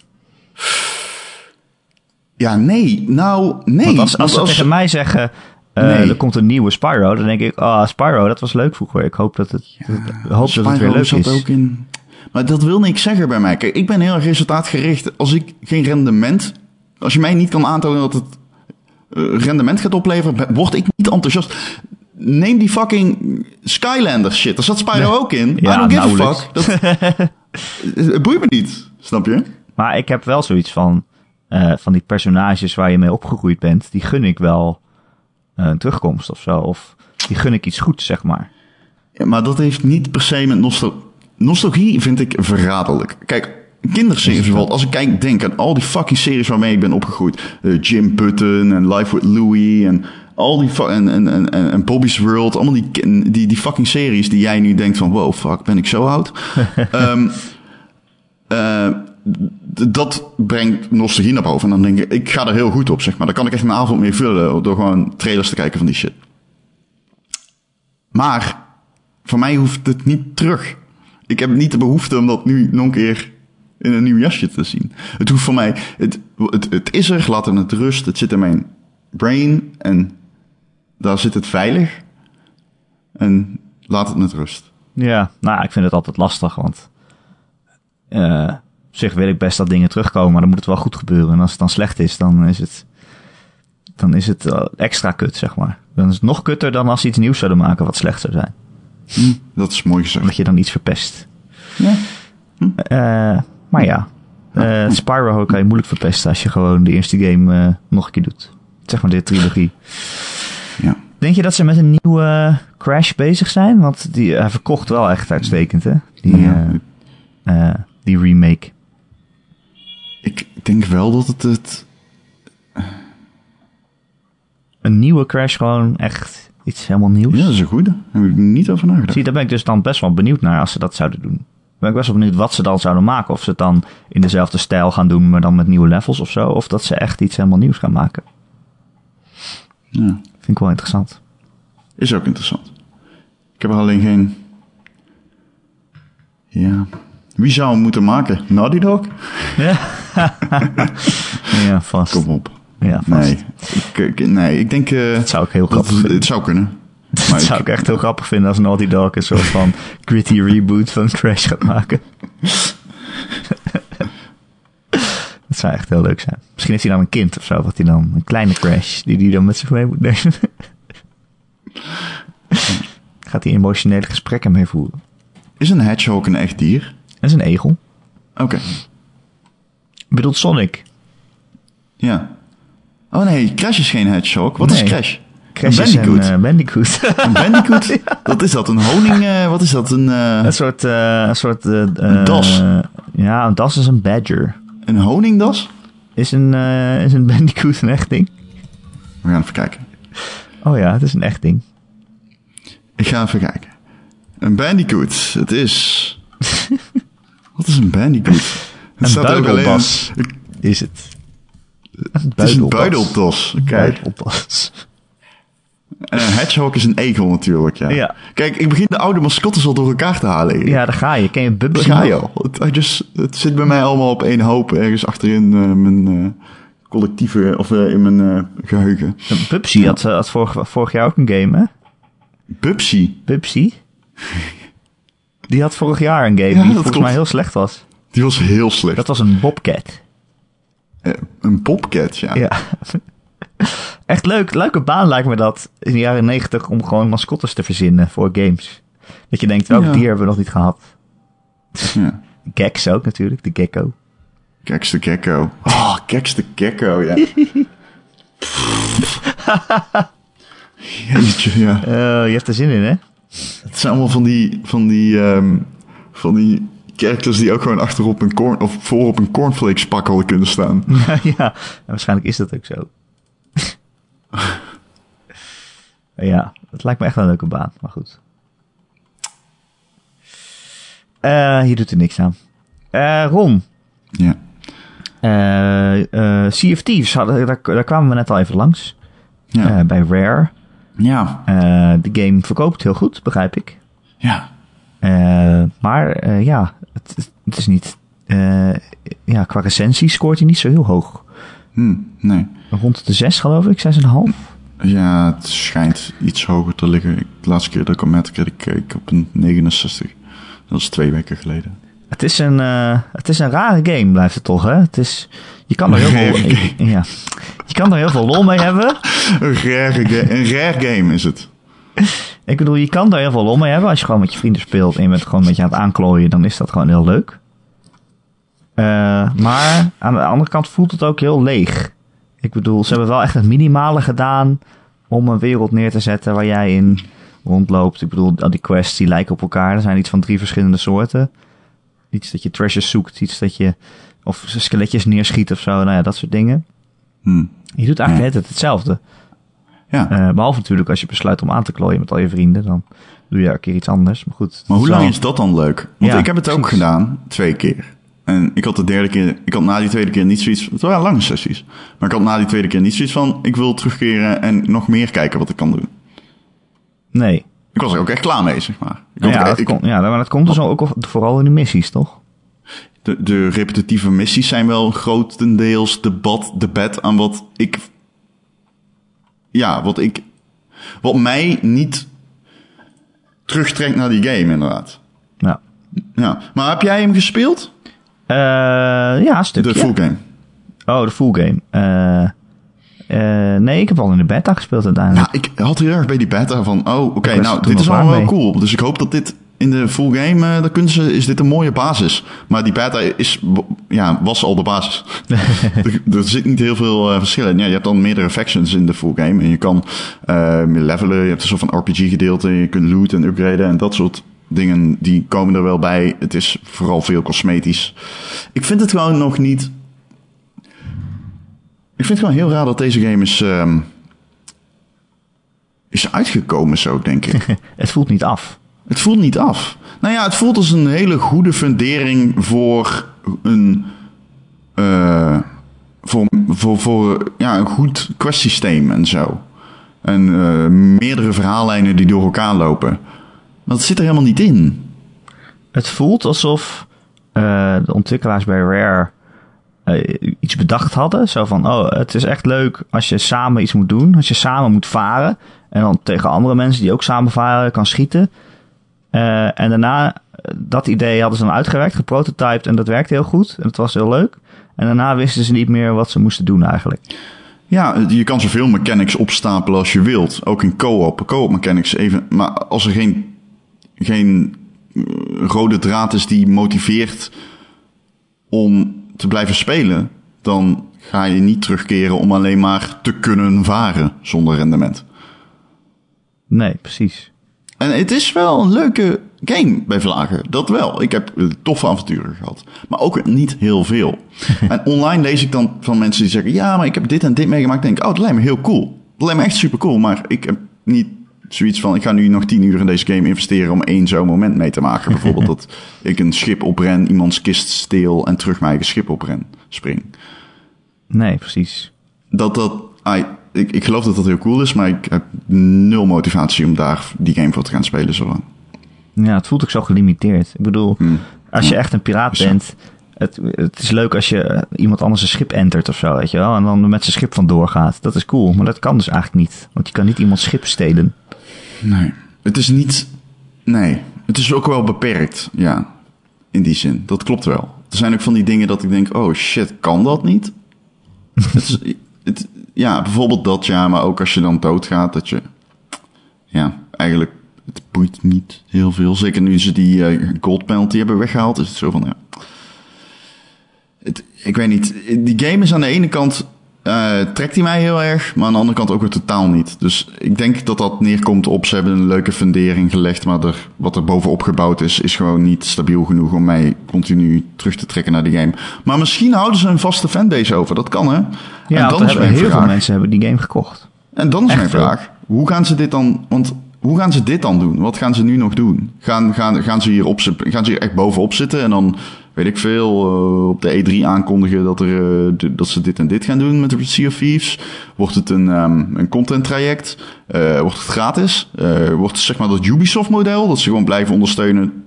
Ja, nee. Nou, nee. Want als, als ze als... tegen mij zeggen... Uh, nee. Er komt een nieuwe Spyro. Dan denk ik, ah, oh, Spyro, dat was leuk vroeger. Ik hoop dat het, ja, hoop dat het weer leuk zat is. Ook in... Maar dat wil niks zeggen bij mij. Kijk, ik ben heel erg resultaatgericht. Als ik geen rendement... Als je mij niet kan aantonen dat het rendement gaat opleveren, word ik niet enthousiast. Neem die fucking Skylander shit. Daar zat Spyro nee. ook in. Ja, I don't give a fuck. Dat, het boeit me niet. Snap je? Maar ik heb wel zoiets van... Uh, van die personages waar je mee opgegroeid bent... die gun ik wel uh, een terugkomst of zo. Of die gun ik iets goeds, zeg maar. Ja, maar dat heeft niet per se met nostalgie... Nostalgie vind ik verraderlijk. Kijk, kinderseries bijvoorbeeld. Als ik kijk, denk aan al die fucking series waarmee ik ben opgegroeid. Uh, Jim Button en Life with Louie en al die en, en, en, en Bobby's World. Allemaal die, die, die fucking series die jij nu denkt van wow, fuck, ben ik zo oud? um, uh, dat brengt nostalgie naar boven. En dan denk ik, ik ga er heel goed op, zeg maar. Daar kan ik echt een avond mee vullen door gewoon trailers te kijken van die shit. Maar voor mij hoeft het niet terug. Ik heb niet de behoefte om dat nu nog een keer in een nieuw jasje te zien. Het hoeft voor mij, het, het, het is er, laat het rust. Het zit in mijn brain en daar zit het veilig. En laat het met rust. Ja, nou, ik vind het altijd lastig, want uh, op zich wil ik best dat dingen terugkomen, maar dan moet het wel goed gebeuren. En als het dan slecht is, dan is het, dan is het extra kut, zeg maar. Dan is het nog kutter dan als ze iets nieuws zouden maken wat slecht zou zijn. Hm, dat is mooi gezegd. Dat je dan iets verpest. Ja. Hm. Uh, maar ja, uh, Spyro kan je moeilijk verpesten als je gewoon de eerste game uh, nog een keer doet. Zeg maar de trilogie. Ja. Denk je dat ze met een nieuwe Crash bezig zijn? Want die, hij verkocht wel echt uitstekend, hè? Die, ja. uh, die remake. Ik denk wel dat het het... Een nieuwe Crash gewoon echt iets helemaal nieuws? Ja, dat is een goede. Daar heb ik niet over nagedacht. Zie, daar ben ik dus dan best wel benieuwd naar als ze dat zouden doen. Ben ik best wel benieuwd wat ze dan zouden maken. Of ze het dan in dezelfde stijl gaan doen, maar dan met nieuwe levels of zo. Of dat ze echt iets helemaal nieuws gaan maken. Ja. Vind ik wel interessant. Is ook interessant. Ik heb er alleen geen... Ja... Wie zou hem moeten maken? Naughty Dog? Ja, ja vast. Kom op. Ja, vast. Nee, ik, nee, ik denk... Uh, dat zou ik heel grappig. Het zou kunnen. dat zou ik echt heel grappig vinden als Naughty Dog een soort van gritty reboot van Crash gaat maken. dat zou echt heel leuk zijn. Misschien heeft hij dan een kind of zo, wat hij dan een kleine Crash die hij dan met zich mee moet nemen. gaat hij emotionele gesprekken mee voeren. Is een hedgehog een echt dier? Dat is een egel. Oké. Okay. Bedoelt Sonic? Ja. Oh nee, Crash is geen hedgehog. Wat Nee. is Crash? Crash een is bandicoot. een eh, bandicoot. Een bandicoot? Wat is dat? Een honing... eh, wat is dat? Een, eh, een soort... eh, een soort eh, Een das. eh, ja, een das is een badger. een honingdas? Is een, eh, is een bandicoot een echt ding? We gaan even kijken. Oh ja, het is een echt ding. Ik ga even kijken. Een bandicoot. Het is... wat is een bandicoot? Het Een buidelbas is het. Een Het is een buideldas. Kijk. En een hedgehog is een egel natuurlijk, ja. Ja. Kijk, ik begin de oude mascottes al door elkaar te halen. Ja, daar ga je. Ken je Bubsy Daar ga je al. Het, I just, het zit bij mij allemaal op één hoop. Ergens achterin eh, mijn eh, collectieve, of eh, in mijn eh, geheugen. Pupsi had, had vorig, vorig jaar ook een game, hè? Bubsy, Pupsi. Die had vorig jaar een game Ja, die volgens klopt. mij heel slecht was. die was heel slecht. Dat was een Bobcat. Een bobcat, ja. Ja. Echt leuk. Leuke baan lijkt me dat in de jaren negentig om gewoon mascottes te verzinnen voor games. Dat je denkt, welk Ja. dier hebben we nog niet gehad? ja. Gex ook natuurlijk, de gecko. Keks de Gecko. Oh, Keks de Gecko, ja. Jeetje, ja. Eh, je hebt er zin in, hè? Het zijn allemaal van die, van die, ehm, van die characters die ook gewoon achterop een corn, of voorop een cornflakes pak hadden kunnen staan. ja, en waarschijnlijk is dat ook zo. Ja, het lijkt me echt een leuke baan, maar goed. Eh, hier doet er niks aan. Eh, Ron, Ja. eh eh hadden- daar, daar kwamen we net al even langs. Ja. Bij Rare. ja. De game verkoopt heel goed, begrijp ik. Ja. Maar ja, het, het is niet... ja, qua recensie scoort hij niet zo heel hoog. Hm, nee. Rond de 6 geloof ik, 6,5. Ja, het schijnt iets hoger te liggen. Ik- De laatste keer dat ik op Metacritic keek op een 69. Dat is twee weken geleden. Het is een, eh, het is een rare game, blijft het toch, hè? Het is, je kan er heel veel, ja, je kan er heel veel lol mee hebben. Een rare, ga- een rare game is het. Ik bedoel, je kan er heel veel lol mee hebben. Als je gewoon met je vrienden speelt en je bent gewoon een beetje aan het aanklooien, dan is dat gewoon heel leuk. Eh, maar aan de andere kant voelt het ook heel leeg. Ik bedoel, ze hebben wel echt het minimale gedaan om een wereld neer te zetten waar jij in rondloopt. Ik bedoel, al die quests die lijken op elkaar. Er zijn iets van drie verschillende soorten. Iets dat je treasures zoekt, iets dat je of skeletjes neerschiet of zo. Nou ja, dat soort dingen. Hm. Je doet eigenlijk altijd hetzelfde. Ja. Eh, behalve natuurlijk als je besluit om aan te klooien met al je vrienden, dan doe je elke keer iets anders. Maar goed. Maar hoe lang is dat dan leuk? Want Ja, ik heb het ook precies. gedaan, twee keer. En ik had de derde keer, ik had na die tweede keer niet zoiets, het waren lange sessies. Maar ik had na die tweede keer niet zoiets van, ik wil terugkeren en nog meer kijken wat ik kan doen. Nee. Ik was er ook echt klaar mee, zeg maar. Ik Nou ja, dat ik- komt, ja, maar dat komt dus ook vooral in de missies, toch? de, de repetitieve missies zijn wel grotendeels debat, debat aan wat ik, ja, wat ik, wat mij niet terugtrekt naar die game, inderdaad. Ja. Ja, maar heb jij hem gespeeld? Eh, ja, een stukje. De full game. Oh, de full game. Eh, eh, nee, ik heb al in de beta gespeeld uiteindelijk. Ja, ik had heel erg bij die beta van, oh, oké, nou, dit is al allemaal wel mee. cool. Dus ik hoop dat dit in de full game, eh dan kunnen ze, is dit een mooie basis. Maar die beta is, ja, was al de basis. er, er zit niet heel veel eh, verschil in. Ja, je hebt dan meerdere factions in de full game. En je kan levelen, je hebt een soort van RPG gedeelte. Je kunt looten en upgraden en dat soort dingen, die komen er wel bij. Het is vooral veel cosmetisch. Ik vind het gewoon nog niet... Ik vind het gewoon heel raar dat deze game is... ehm, is uitgekomen zo, denk ik. Het voelt niet af. het voelt niet af. Nou ja, het voelt als een hele goede fundering voor een... eh, voor, voor, voor ja, een goed questsysteem en zo. En eh, meerdere verhaallijnen die door elkaar lopen. Maar dat zit er helemaal niet in. Het voelt alsof eh, de ontwikkelaars bij Rare eh, iets bedacht hadden. Zo van, oh, het is echt leuk als je samen iets moet doen. Als je samen moet varen. En dan tegen andere mensen die ook samen varen kan schieten. Eh, en daarna, dat idee hadden ze dan uitgewerkt, geprototyped. En dat werkte heel goed. En dat was heel leuk. En daarna wisten ze niet meer wat ze moesten doen eigenlijk. Ja, je kan zoveel mechanics opstapelen als je wilt. Ook in co-op. Co-op mechanics even. Maar als er geen, geen eh, rode draad is die motiveert om te blijven spelen, dan ga je niet terugkeren om alleen maar te kunnen varen zonder rendement. Nee, precies. En het is wel een leuke game bij Vlagen. Dat wel. Ik heb toffe avonturen gehad. Maar ook niet heel veel. en online lees ik dan van mensen die zeggen... Ja, maar ik heb dit en dit meegemaakt. Ik denk, oh, dat lijkt me heel cool. Dat lijkt me echt super cool. Maar ik heb niet zoiets van... Ik ga nu nog tien uur in deze game investeren... om één zo'n moment mee te maken. Bijvoorbeeld dat ik een schip opren... iemands kist steel... en terug mijn eigen schip opren. Spring. Nee, precies. Dat dat... ik, ik geloof dat dat heel cool is... maar ik heb nul motivatie om daar die game voor te gaan spelen zo lang. Ja, het voelt ook zo gelimiteerd. Ik bedoel, Hmm. als je echt een piraat bent Het, het is leuk als je iemand anders een schip entert of zo, weet je wel. En dan met zijn schip vandoor gaat. Dat is cool, maar dat kan dus eigenlijk niet. Want je kan niet iemands schip stelen. Nee. Het is niet. Nee. Het is ook wel beperkt. Ja. In die zin. Dat klopt wel. Er zijn ook van die dingen dat ik denk: oh shit, kan dat niet? het is, het, ja, bijvoorbeeld dat ja, maar ook als je dan doodgaat, dat je. Ja, eigenlijk. Het boeit niet heel veel. Zeker nu ze die eh, gold penalty hebben weggehaald. Is het zo van ja. Het, ik weet niet. Die game is aan de ene kant. Eh, trekt hij mij heel erg, maar aan de andere kant ook weer totaal niet. Dus ik denk dat dat neerkomt op ze hebben een leuke fundering gelegd, maar er, wat er bovenop gebouwd is, is gewoon niet stabiel genoeg om mij continu terug te trekken naar die game. Maar misschien houden ze een vaste fanbase over. Dat kan hè. Ja, en dan is hebben mijn heel veel mensen hebben die game gekocht. En dan is Echt mijn veel. vraag: hoe gaan ze dit dan? Want hoe gaan ze dit dan doen? Wat gaan ze nu nog doen? Gaan, gaan, gaan, ze, hier op, gaan ze hier echt bovenop zitten en dan, weet ik veel, eh, op de E3 aankondigen dat, er, eh, dat ze dit en dit gaan doen met de Sea of Thieves? Wordt het een, ehm, een content traject? Eh, wordt het gratis? Wordt het zeg maar dat Ubisoft model? Dat ze gewoon blijven ondersteunen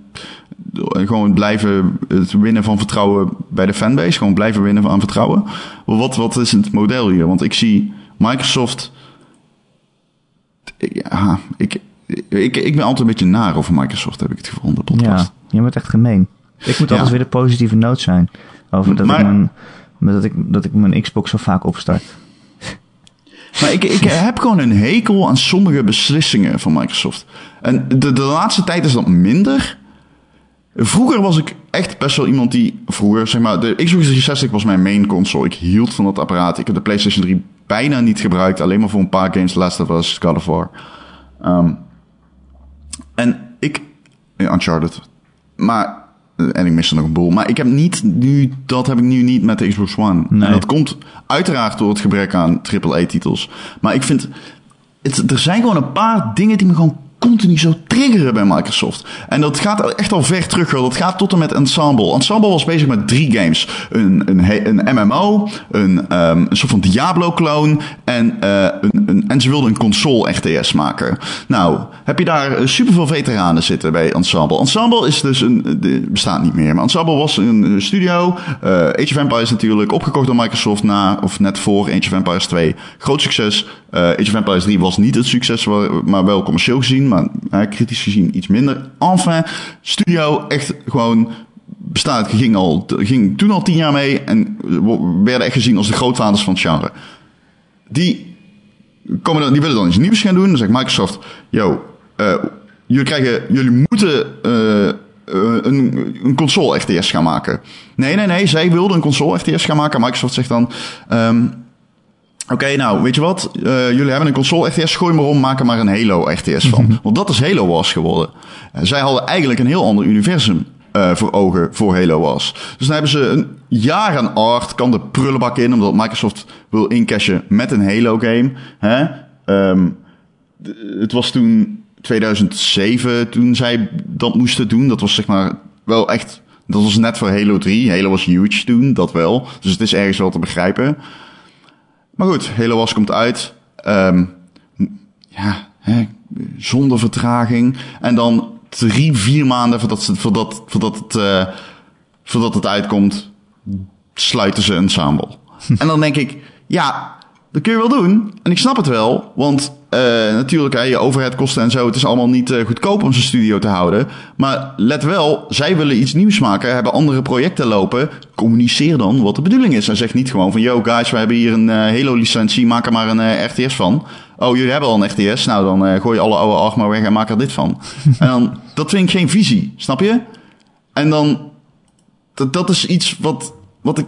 en gewoon blijven het winnen van vertrouwen bij de fanbase. Gewoon blijven winnen van vertrouwen. Wat, wat is het model hier? Want ik zie Microsoft. Ja, ik, ik, ik ben altijd een beetje naar over Microsoft, heb ik het gevoel in de podcast. Ja, je bent echt gemeen. Ik moet altijd weer de positieve noot zijn. Over dat, Maar- ik mijn, dat, ik, dat ik mijn Xbox zo vaak opstart. Maar ik, ik heb gewoon een hekel aan sommige beslissingen van Microsoft. En de, de laatste tijd is dat minder. Vroeger was ik echt best wel iemand die... Vroeger, zeg maar, de Xbox 360 was mijn main console. Ik hield van dat apparaat. Ik heb de PlayStation 3 bijna niet gebruikt. Alleen maar voor een paar games. De laatste was God of War. Ehm, en ik... Uncharted. Maar... En ik mis er nog een boel. Maar ik heb niet nu... Dat heb ik nu niet met de Xbox One. Nee. En dat komt uiteraard door het gebrek aan AAA-titels. Maar ik vind... Het, er zijn gewoon een paar dingen die me gewoon continu zo triggeren bij Microsoft. En dat gaat echt al ver terug. Dat gaat tot en met Ensemble. Ensemble was bezig met drie games. Een, een, een MMO, een, ehm, een soort van Diablo-clone en, eh, een, een, en ze wilden een console-RTS maken. Nou, heb je daar eh, superveel veteranen zitten bij Ensemble. Ensemble is dus een... de- bestaat niet meer. Maar Ensemble was een eh, studio. eh, Age of Empires natuurlijk. Opgekocht door Microsoft na of net voor Age of Empires 2. Groot succes. Eh, Age of Empires 3 was niet het succes, maar wel commercieel gezien. Maar eh, kritisch gezien iets minder. Enfin, studio echt gewoon bestaat. Ging, al, ging toen al tien jaar mee. En werden echt gezien als de grootvaders van het genre. Die komen dan, die willen dan iets nieuws gaan doen. Dan zegt Microsoft, yo, eh, jullie krijgen, jullie moeten eh, eh, een, een console RTS gaan maken. Nee, nee, nee, zij wilden een console RTS gaan maken. Microsoft zegt dan, ehm, oké, nou, weet je wat? Eh, jullie hebben een console RTS, gooi maar om, maak er maar een Halo RTS van. Want dat is Halo Wars geworden. Eh, zij hadden eigenlijk een heel ander universum eh, voor ogen voor Halo Wars. Dus dan hebben ze een jaar aan art, kan de prullenbak in, omdat Microsoft wil incashen met een Halo game. Hè? Ehm, het was toen 2007 toen zij dat moesten doen. Dat was zeg maar wel echt, dat was net voor Halo 3. Halo was huge toen, dat wel. Dus het is ergens wel te begrijpen. Maar goed, Halo Wars komt uit. Ehm, ja, hè, zonder vertraging. En dan drie, vier maanden voordat, ze, voordat, voordat, het, eh, voordat het uitkomt, sluiten ze een ensemble. en dan denk ik, ja, dat kun je wel doen. En ik snap het wel, want eh, natuurlijk, hè, je overheadkosten en zo, het is allemaal niet eh, goedkoop om zo'n studio te houden. Maar let wel, zij willen iets nieuws maken, hebben andere projecten lopen. Communiceer dan wat de bedoeling is. En zeg niet gewoon van, yo guys, we hebben hier een eh, Halo-licentie, maak er maar een RTS van. Oh, jullie hebben al een RTS, nou dan gooi je alle oude arg maar weg en maak er dit van. en dan, dat vind ik geen visie, snap je? En dan, dat, dat is iets wat, wat ik,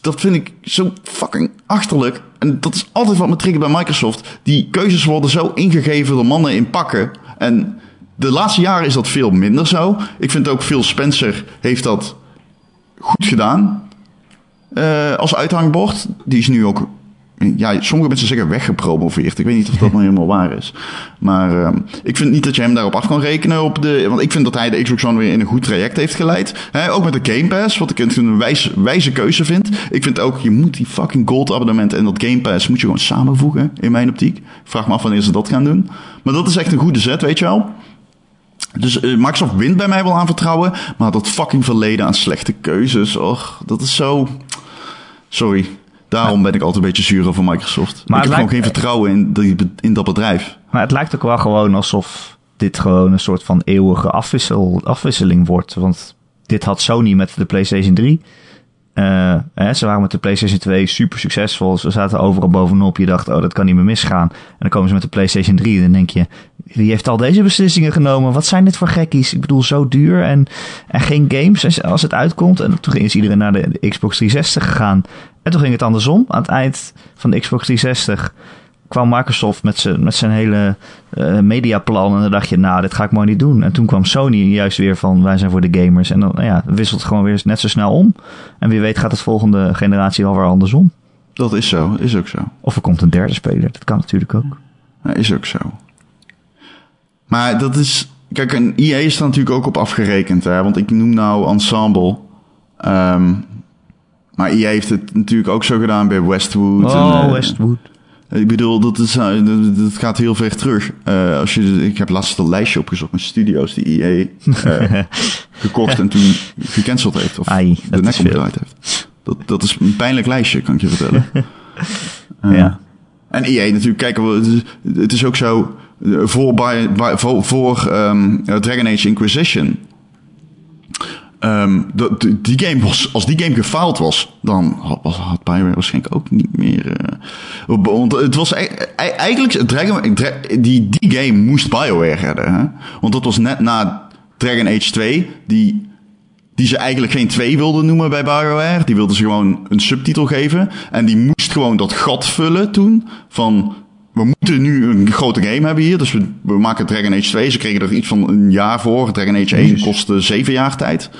dat vind ik zo fucking achterlijk. En dat is altijd wat me triggert bij Microsoft. Die keuzes worden zo ingegeven door mannen in pakken. En de laatste jaren is dat veel minder zo. Ik vind ook Phil Spencer heeft dat goed gedaan. eh, als uithangbord. Die is nu ook, ja, sommige mensen zeggen weggepromoveerd. Ik weet niet of dat nou helemaal waar is. Maar ehm, ik vind niet dat je hem daarop af kan rekenen. Op de, want ik vind dat hij de Xbox One weer in een goed traject heeft geleid. Ook met de Game Pass, wat ik een, wijs, wijze keuze vind. Ik vind ook, je moet die fucking gold abonnement en dat Game Pass moet je gewoon samenvoegen, in mijn optiek. Vraag me af wanneer ze dat gaan doen. Maar dat is echt een goede zet, weet je wel. Dus eh, Microsoft wint bij mij wel aan vertrouwen, maar dat fucking verleden aan slechte keuzes, och, dat is zo... Sorry, daarom ben ik altijd een beetje zuur over Microsoft. Maar ik heb gewoon geen vertrouwen in, die, in dat bedrijf. Maar het lijkt ook wel gewoon alsof dit gewoon een soort van eeuwige afwissel, afwisseling wordt. Want dit had Sony met de PlayStation 3. Eh, hè, ze waren met de PlayStation 2 super succesvol. Ze zaten overal bovenop. Je dacht, oh, dat kan niet meer misgaan. En dan komen ze met de PlayStation 3. En dan denk je, wie heeft al deze beslissingen genomen? Wat zijn dit voor gekkies? Ik bedoel, zo duur en, en geen games als- als het uitkomt. En toen is iedereen naar de Xbox 360 gegaan. En toen ging het andersom. Aan het eind van de Xbox 360 kwam Microsoft met zijn, met zijn hele eh, mediaplan. En dan dacht je, nou, dit ga ik maar niet doen. En toen kwam Sony juist weer van, wij zijn voor de gamers. En dan nou ja, wisselt het gewoon weer net zo snel om. En wie weet gaat het volgende generatie wel weer andersom. Dat is zo, is ook zo. Of er komt een derde speler. Dat kan natuurlijk ook. Ja, is ook zo. Maar dat is... Kijk, een EA is er natuurlijk ook op afgerekend. Hè? Want ik noem nou Ensemble. Ehm, maar EA heeft het natuurlijk ook zo gedaan bij Westwood. Oh, en, eh, Westwood. Ik bedoel, dat, is, eh, dat, gaat heel ver terug. Eh, als je, ik heb laatst een lijstje opgezocht met studio's die EA gekocht en toen gecanceld heeft. Of Ai, de dat nek omgedraaid heeft. Dat, dat is een pijnlijk lijstje, kan ik je vertellen. Ja. En EA natuurlijk, kijk, het is, ook zo. Voor, voor, voor ehm, eh, Dragon Age Inquisition. Ehm, die, game was, als die game gefaald was, dan had, had BioWare waarschijnlijk ook niet meer. eh, want het was e- e- eigenlijk. Dragon, Dra- die, die game moest BioWare redden. Hè? Want dat was net na Dragon Age 2, die die ze eigenlijk geen 2 wilden noemen bij BioWare. Die wilden ze gewoon een subtitel geven. En die moest gewoon dat gat vullen toen. Van, we moeten nu een grote game hebben hier. Dus we, we maken Dragon Age 2. Ze kregen er iets van een jaar voor. Dragon Age 1 Jezus. kostte 7 jaar tijd.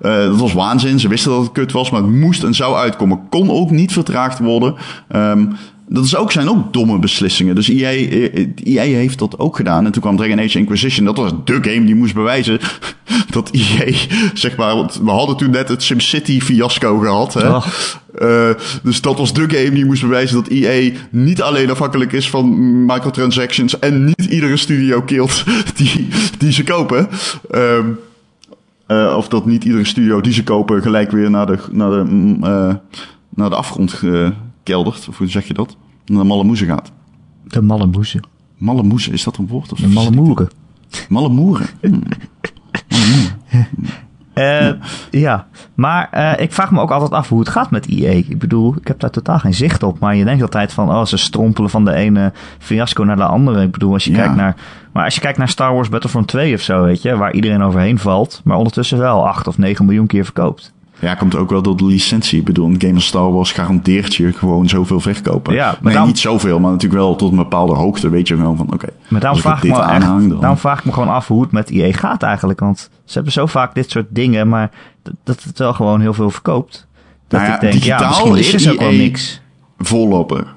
Eh, dat was waanzin. Ze wisten dat het kut was, maar het moest en zou uitkomen. Kon ook niet vertraagd worden. Ehm, dat is ook, zijn ook domme beslissingen. Dus EA, eh, EA heeft dat ook gedaan. En toen kwam Dragon Age Inquisition. Dat was de game die moest bewijzen dat EA, zeg maar... Want we hadden toen net het SimCity fiasco gehad. Hè? Oh. Eh, dus dat was de game die moest bewijzen dat EA niet alleen afhankelijk is van microtransactions... en niet iedere studio kilt die, die ze kopen. Ehm, eh, of dat niet iedere studio die ze kopen gelijk weer naar de, naar de, mm, eh, naar de afgrond keldert. Of hoe zeg je dat? Naar de malle moezen gaat. De malle moezen. Malle moezen, is dat een woord? Of De malle moeren. Malle moeren. Hmm. Eh, ja, maar eh, ik vraag me ook altijd af hoe het gaat met EA. Ik bedoel, ik heb daar totaal geen zicht op. Maar je denkt altijd van, oh, ze strompelen van de ene fiasco naar de andere. Ik bedoel, als je Ja. kijkt naar... Maar als je kijkt naar Star Wars Battlefront 2 of zo, weet je... waar iedereen overheen valt... maar ondertussen wel 8 of 9 miljoen keer verkoopt. Ja, komt ook wel door de licentie. Ik bedoel, een game als Star Wars garandeert je gewoon zoveel verkopen. Ja, maar nee, daarom- niet zoveel, maar natuurlijk wel tot een bepaalde hoogte. Weet je gewoon van, oké. Maar daarom vraag, ik me echt, aanhang, dan... daarom vraag ik me gewoon af hoe het met EA gaat eigenlijk. Want ze hebben zo vaak dit soort dingen... maar dat, het wel gewoon heel veel verkoopt. Dat Nou ja, ik denk, ja, digitaal is ook wel EA niks. Voorloper.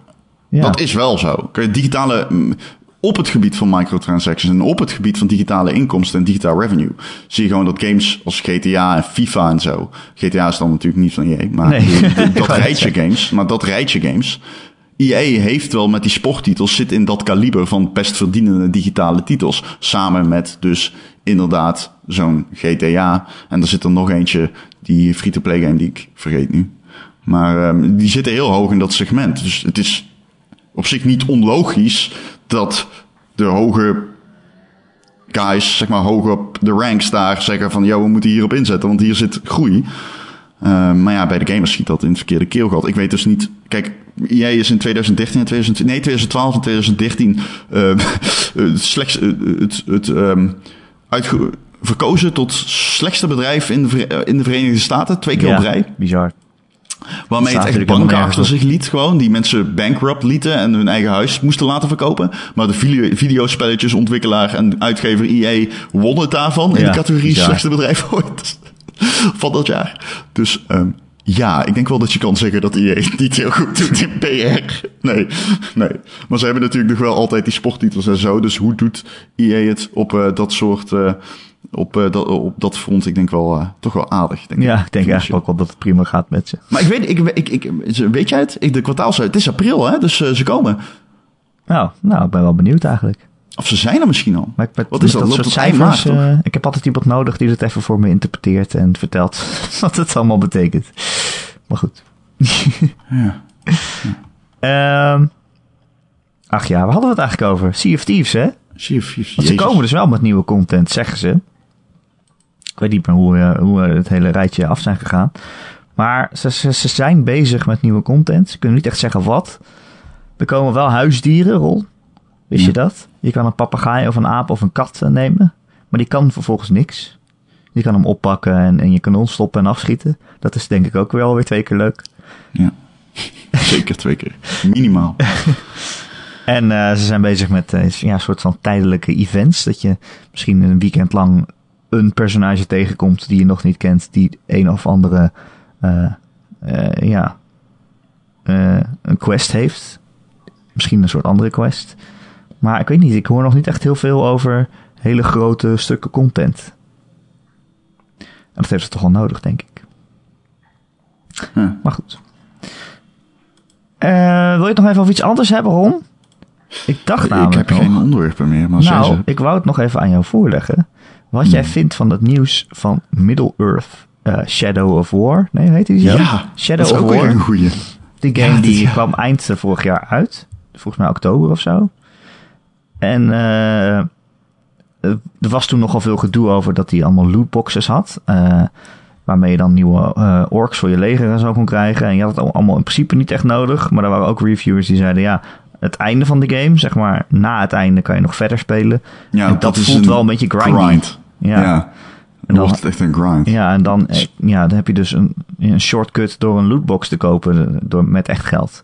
Ja. Dat is wel zo. Digitale, mm, op het gebied van microtransactions en op het gebied van digitale inkomsten en digitaal revenue, zie je gewoon dat games als GTA en FIFA en zo. GTA is dan natuurlijk niet van EA, maar Nee. dat rijtje games. Maar dat rijtje games. EA heeft wel met die sporttitels zit in dat kaliber van best verdienende digitale titels. Samen met dus inderdaad zo'n GTA. En er zit er nog eentje, die free-to-play game die ik vergeet nu. Maar ehm, die zitten heel hoog in dat segment. Dus het is op zich niet onlogisch dat de hoge guys, zeg maar hoog op de ranks daar zeggen van... ...joh, we moeten hierop inzetten, want hier zit groei. Uh, maar ja, bij de gamers schiet dat in het verkeerde keelgat. Ik weet dus niet... Kijk, jij is in 2013 en 2000, nee, 2012 en 2013 uh, het, slechts, uh, het, het um, uitge, verkozen tot slechtste bedrijf in de, in de Verenigde Staten. Twee keer ja, op rij. bizar. Waarmee het echt banken achter zich liet gewoon. Die mensen bankrupt lieten en hun eigen huis moesten laten verkopen. Maar de video, videospelletjesontwikkelaar en uitgever EA won het daarvan. In ja, de categorie bizar. slechtste bedrijf ooit van dat jaar. Dus um, ja, ik denk wel dat je kan zeggen dat EA het niet heel goed doet in PR. Nee, nee. Maar ze hebben natuurlijk nog wel altijd die sporttitels en zo. Dus hoe doet EA het op uh, dat soort... Uh, op, uh, dat, op dat front, ik denk wel, uh, toch wel aardig. Denk ja, ik, denk eigenlijk ook wel dat het prima gaat met ze. Maar ik weet, ik, ik, ik, weet jij het? Ik, de kwartaal, het is april, hè? Dus uh, ze komen. Nou, nou, ik ben wel benieuwd eigenlijk. Of ze zijn er misschien al. Maar ik, met, Wat is dat? Loopt soort cijfers? maart, eh, ik heb altijd iemand nodig die het even voor me interpreteert en vertelt wat het allemaal betekent. Maar goed. Ja. Ehm, ach ja, waar hadden we het eigenlijk over? Sea of Thieves, hè? Want ze komen dus wel met nieuwe content, zeggen ze. Ik weet niet meer hoe, eh, hoe eh, het hele rijtje af zijn gegaan. Maar ze, ze, ze zijn bezig met nieuwe content. Ze kunnen niet echt zeggen wat. Er komen wel huisdieren, Rol. Wist je dat? Je kan een papegaai of een aap of een kat eh, nemen. Maar die kan vervolgens niks. Je kan hem oppakken en in je kanon stoppen en afschieten. Dat is denk ik ook wel weer twee keer leuk. Ja. Zeker twee keer. Minimaal. En ze zijn bezig met ja, een soort van tijdelijke events. Dat je misschien een weekend lang een personage tegenkomt die je nog niet kent. Die een of andere eh, eh, ja, eh, een quest heeft. Misschien een soort andere quest. Maar ik weet niet, ik hoor nog niet echt heel veel over hele grote stukken content. En dat heeft ze toch wel nodig, denk ik. Maar goed. Wil je het nog even over iets anders hebben, Ron? Ik dacht Ik namelijk heb nog- geen onderwerpen meer, maar nou, ze... ik wou het nog even aan jou voorleggen. Wat jij vindt van het nieuws van Middle-earth eh, Shadow of War. Nee, heet die zo? Ja, Shadow dat is of ook weer War. een goeie. Die game Ja, die kwam eind vorig jaar uit. Volgens mij oktober of zo. En eh, er was toen nogal veel gedoe over dat hij allemaal lootboxes had. eh, waarmee je dan nieuwe eh, orks voor je leger en zo kon krijgen. En je had het allemaal in principe niet echt nodig. Maar er waren ook reviewers die zeiden ja... Het einde van de game, zeg maar, na het einde kan je nog verder spelen. Ja, En dat voelt wel een beetje grindy. grind. Ja. Ja. En Dan wordt het echt een grind. Ja, en dan, eh, ja, dan heb je dus een, een shortcut door een lootbox te kopen eh, door, met echt geld.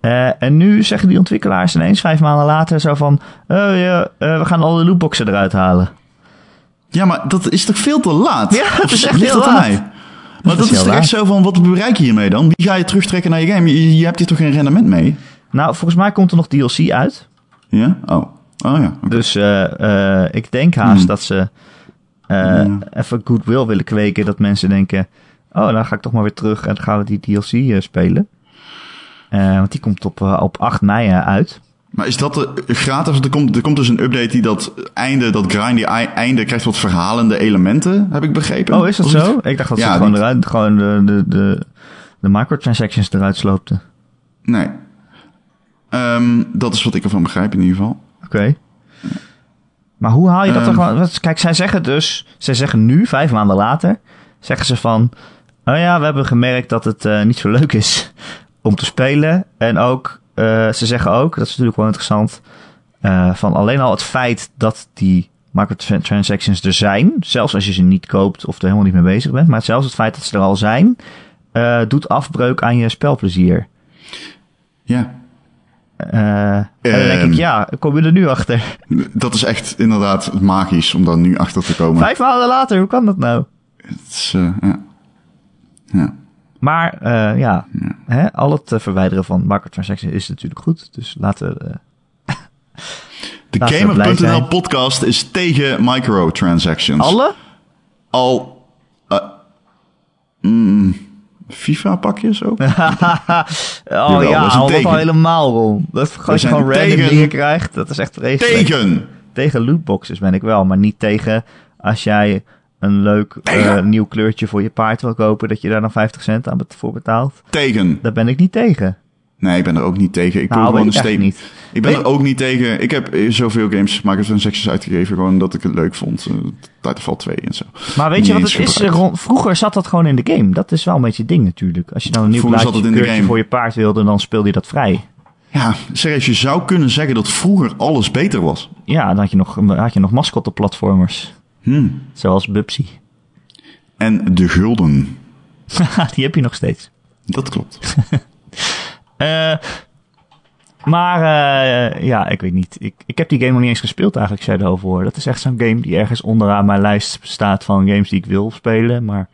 Eh, en nu zeggen die ontwikkelaars ineens vijf maanden later zo van... Oh ja, we gaan alle lootboxen eruit halen. Ja, maar dat is toch veel te laat? Ja, Of is echt heel dat laat. mij? Maar dat, is is echt zo van, wat bereik je hiermee dan? Wie ga je terugtrekken naar je game? Je, je hebt hier toch geen rendement mee? Nou, volgens mij komt er nog DLC uit. Ja? Oh. Oh ja. Dus eh, eh, ik denk haast Hmm. dat ze eh, Ja. even goodwill willen kweken. Dat mensen denken... Oh, dan ga ik toch maar weer terug en dan gaan we die DLC spelen. Want die komt op, op 8 mei uit. Maar is dat de, gratis? Er komt, er komt dus een update die dat einde, dat grindy ei- einde krijgt wat verhalende elementen, heb ik begrepen. Oh, is dat zo? Ik dacht dat ze gewoon, niet- eruit, gewoon de, de, de, de microtransactions eruit sloopten. Nee. Ehm, dat is wat ik ervan begrijp in ieder geval. Oké. Maar hoe haal je dat Ehm. wat- Kijk, zij zeggen dus... Zij zeggen nu, vijf maanden later... Zeggen ze van... Oh ja, we hebben gemerkt dat het eh, niet zo leuk is om te spelen. En ook... eh, ze zeggen ook, dat is natuurlijk wel interessant... eh, van alleen al het feit dat die microtransactions er zijn... Zelfs als je ze niet koopt of er helemaal niet mee bezig bent... Maar zelfs het feit dat ze er al zijn... doet afbreuk aan je spelplezier. Ja. Eh, en dan denk Ehm. ik, ja, kom je er nu achter? Dat is echt inderdaad magisch om daar nu achter te komen. Vijf maanden later, hoe kan dat nou? Het is, eh, ja. Ja. Maar eh, ja, Hè, al het verwijderen van microtransactions is natuurlijk goed. Dus laten we... De Gamer.nl podcast is tegen microtransactions. alle? Al... mm, FIFA-pakjes ook? oh Jawel, ja, dat is een al dat teken. al helemaal rond. Dat je zijn gewoon random tegen- dingen krijgt. Dat is echt vreselijk. Tegen! Tegen lootboxes ben ik wel, maar niet tegen als jij een leuk eh, nieuw kleurtje voor je paard wil kopen, dat je daar dan 50 cent aan voor betaalt. Tegen. Daar ben ik niet tegen. Nee, ik ben er ook niet tegen. Ik wil Nou, gewoon weet een eigenlijk niet. Ik ben er ook niet tegen. Ik heb eh, zoveel games microtransactions uitgegeven, gewoon omdat ik het leuk vond. Uh, Titanfall 2 en zo. Maar weet Niet je wat het is? Vroeger zat dat gewoon in de game. Dat is wel een beetje ding natuurlijk. Als je dan een nieuw Vroeger zat plaatje het in de kleurtje game. voor je paard wilde, dan speelde je dat vrij. Ja, serieus, je zou kunnen zeggen dat vroeger alles beter was. Ja, dan had je nog, had je nog mascotte-platformers. Hm. Zoals Bubsy. En de gulden. Die heb je nog steeds. Dat klopt. Eh, maar eh, ja, ik weet niet. Ik, ik heb die game nog niet eens gespeeld eigenlijk, Shadow War. Dat is echt zo'n game die ergens onderaan mijn lijst staat van games die ik wil spelen. Maar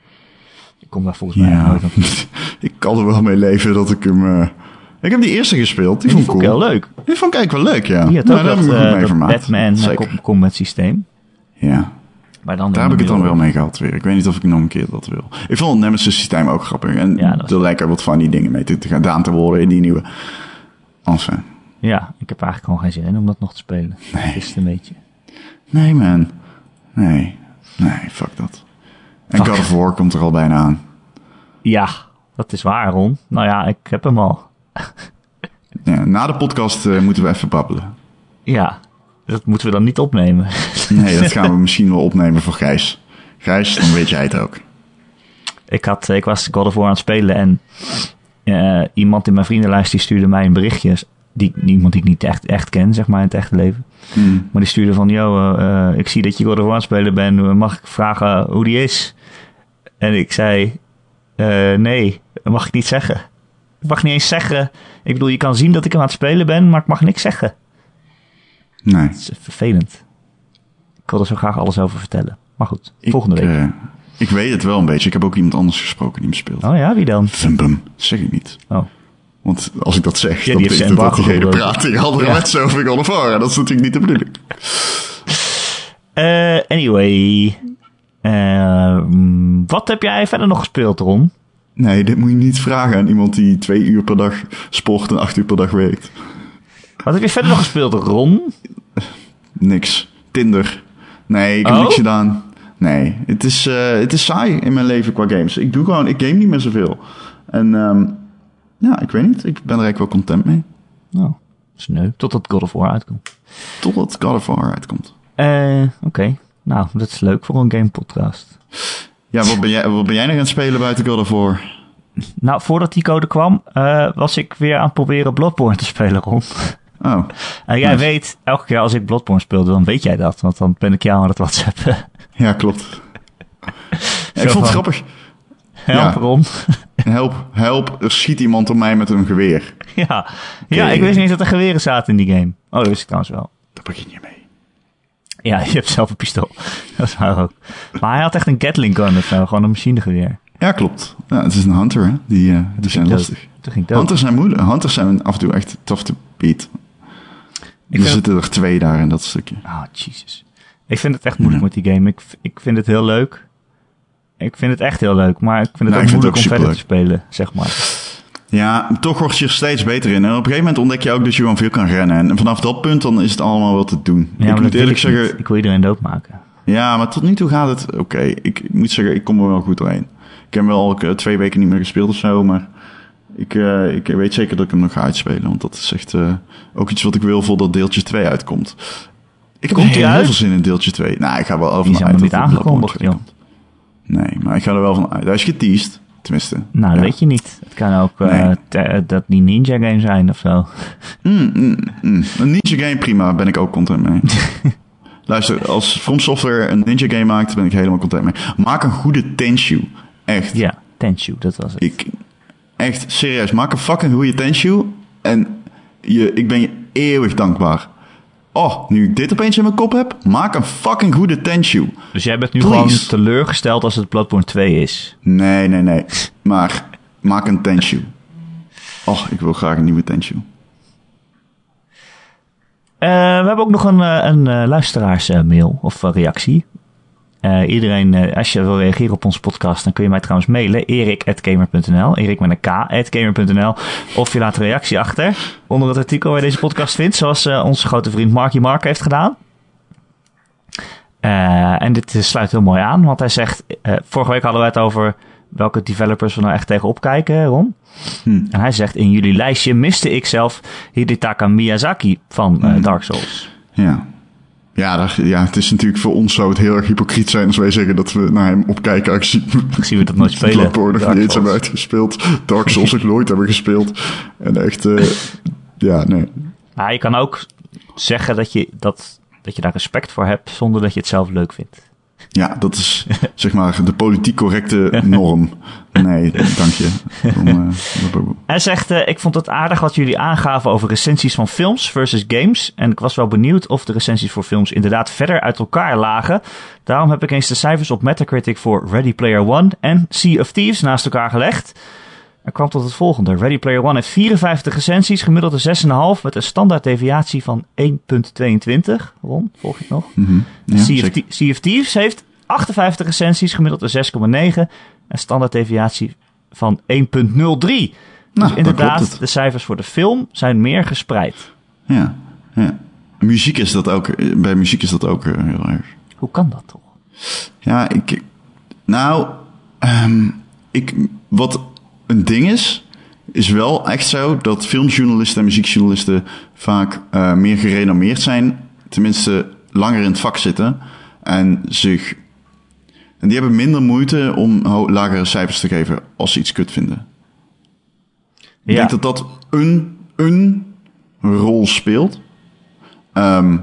ik kom daar volgens mij Ja, nooit aan. ik kan er wel mee leven dat ik hem... eh, Ik heb die eerste gespeeld, die, Die vond ik cool. heel leuk. Die vond ik eigenlijk wel leuk, ja. Die had ook dat, eh, dat vermaakt. Batman Zeker. combat systeem. Ja, Maar dan daar heb ik het dan wel mee gehad weer. Ik weet niet of ik nog een keer dat wil. Ik vond het Nemesis systeem ook grappig. En Ja, er lijken wat funny dingen mee te, te gaan gedaan te worden in die nieuwe. Enfin, Ja, ik heb eigenlijk gewoon geen zin in om dat nog te spelen. Nee. Het is het een beetje. Nee, man. Nee. Nee, fuck dat. En Fuck. God of War komt er al bijna aan. Ja, dat is waar, Ron. Nou ja, ik heb hem al. Ja, na de podcast eh, moeten we even babbelen. Ja, dat moeten we dan niet opnemen. Nee, dat gaan we misschien wel opnemen voor Gijs. Gijs, dan weet jij het ook. ik, had, ik was God of War aan het spelen en eh, iemand in mijn vriendenlijst die stuurde mij een berichtje. Die, iemand die ik niet echt, echt ken, zeg maar, in het echte leven. Hmm. Maar die stuurde van, yo, eh, eh, ik zie dat je God of War aan het spelen bent. Mag ik vragen hoe die is? En ik zei, nee, dat mag ik niet zeggen. Ik mag niet eens zeggen. Ik bedoel, je kan zien dat ik hem aan het spelen ben, maar ik mag niks zeggen. Nee. Het is vervelend. Ik wil er zo graag alles over vertellen. Maar goed, volgende week. eh, ik weet het wel een beetje. Ik heb ook iemand anders gesproken die hem speelt. oh ja, wie dan? Thumbum, zeg ik niet. Oh, Want als ik dat zeg, die dan betekent dat embargo diegene praat tegen andere Ja. mensen over God of War. Dat is natuurlijk niet de bedoeling. Eh, anyway. Eh, mm, wat heb jij verder nog gespeeld, Ron? Nee, dit moet je niet vragen aan iemand die twee uur per dag sport en acht uur per dag werkt. Wat heb je verder nog gespeeld, Ron? Niks. Tinder. Nee, ik heb Oh? niks gedaan. Nee, het is, eh, het is saai in mijn leven qua games. Ik doe gewoon, ik game niet meer zoveel. En ehm, ja, ik weet niet. Ik ben er eigenlijk wel content mee. Nou, sneu. Totdat God of War uitkomt. Totdat God of War uitkomt. Eh, oké. Nou, dat is leuk voor een game podcast. Ja, wat ben jij, wat ben jij nog aan het spelen buiten God of War? Nou, voordat die code kwam, eh, was ik weer aan het proberen Bloodborne te spelen, Ron. Oh, En jij Nice. weet, elke keer als ik Bloodborne speelde, dan weet jij dat. Want dan ben ik jou aan het whatsappen. ja, klopt. Ja, ik vond het grappig. Help, Ja. Ron. Help, help, er schiet iemand op mij met een geweer. ja. ja, ik wist niet eens dat er geweren zaten in die game. Oh, dat wist ik trouwens wel. Daar begin je mee. Ja, je hebt zelf een pistool. Dat is waar ook. Maar hij had echt een Gatling gun of zo. Gewoon een machinegeweer. Ja, klopt. Ja, het is een hunter, hè. Die, eh, die zijn lastig. Hunters zijn moeilijk. Hunters zijn af en toe echt tough to beat. Ik er zitten er twee daar in dat stukje. Oh, Jesus. Ik vind het echt moeilijk Ja. met die game. Ik, ik vind het heel leuk. Ik vind het echt heel leuk. Maar ik vind het Nou, ook moeilijk het om verder te spelen, zeg maar. Ja, toch word je er steeds beter in. En op een gegeven moment ontdek je ook dat je gewoon veel kan rennen. En vanaf dat punt dan is het allemaal wel te doen. Ja, ik moet eerlijk ik niet. zeggen... Ik wil iedereen doodmaken. Ja, maar tot nu toe gaat het oké. Ik, ik moet zeggen, ik kom er wel goed doorheen. Ik heb wel al eh, twee weken niet meer gespeeld of zo, maar ik, eh, ik weet zeker dat ik hem nog ga uitspelen. Want dat is echt eh, ook iets wat ik wil voordat deeltje 2 uitkomt. Ik heb Komt heel veel zin in deeltje 2. Nou, ik ga wel over is uit niet aangekondigd, Bloodborne 2 komt. Nee, maar ik ga er wel van uit. Hij is geteased, tenminste. Nou, dat Ja. weet je niet. Het kan ook eh, Nee. dat die Ninja game zijn of zo. Mm, mm, mm. Een Ninja game, prima. Ben ik ook content mee. Luister, als From Software een Ninja game maakt, ben ik helemaal content mee. Maak een goede Tenshu. Echt. Ja, Tenshu, dat was het. Ik, echt, serieus. Maak een fucking goede Tenshu. En je, ik ben je eeuwig dankbaar. Oh, nu ik dit opeens in mijn kop heb, maak een fucking goede Tenshu. Dus jij bent nu Please. gewoon teleurgesteld als het Bloodborne 2 is. Nee, nee, nee. Maar maak een Tenshu. Oh, ik wil graag een nieuwe Tenshu. Eh, we hebben ook nog een, eh, een eh, luisteraarsmail of reactie. Eh, iedereen, eh, als je wil reageren op onze podcast, dan kun je mij trouwens mailen. erik.gamer.nl Erik met een k, at gamer.nl Of je laat een reactie achter onder het artikel waar je deze podcast vindt. Zoals eh, onze grote vriend Marky Mark heeft gedaan. En dit sluit heel mooi aan, want hij zegt... vorige week hadden we het over welke developers we nou echt tegenop kijken, Ron. Hm. En hij zegt, in jullie lijstje miste ik zelf Hidetaka Miyazaki van Mhm. Dark Souls. Ja. Ja, ja, het is natuurlijk voor ons zou het heel erg hypocriet zijn als wij zeggen dat we naar hem opkijken. Aangezien Gezien we dat nooit spelen. Bloodborne nog niet eens hebben uitgespeeld. Dark Souls ook nooit hebben gespeeld. En echt, eh, ja, nee. Maar je kan ook zeggen dat je, dat, dat je daar respect voor hebt zonder dat je het zelf leuk vindt. Ja, dat is zeg maar de politiek correcte norm. Nee, dank je. Eh, Hij zegt, eh, ik vond het aardig wat jullie aangaven over recensies van films versus games. En ik was wel benieuwd of de recensies voor films inderdaad verder uit elkaar lagen. Daarom heb ik eens de cijfers op Metacritic voor Ready Player One en Sea of Thieves naast elkaar gelegd. Er kwam tot het volgende. Ready Player One heeft 54 recensies, gemiddeld een 6,5 met een standaard deviatie van 1,22. Ron, volg je het nog? Ja, sea, of Thieves heeft 58 recensies, gemiddeld een 6,9. En standaard deviatie van 1,03. Nou, dus dan inderdaad, de cijfers voor de film zijn meer gespreid. Ja, ja. Muziek is dat ook, bij muziek is dat ook eh, heel erg. Hoe kan dat toch? Ja, ik. Nou, ehm, ik, wat een ding is, is wel echt zo dat filmjournalisten en muziekjournalisten vaak eh, meer gerenommeerd zijn, tenminste langer in het vak zitten en zich. En die hebben minder moeite om lagere cijfers te geven als ze iets kut vinden. Ik Ja. denk dat dat een, een rol speelt. Ehm,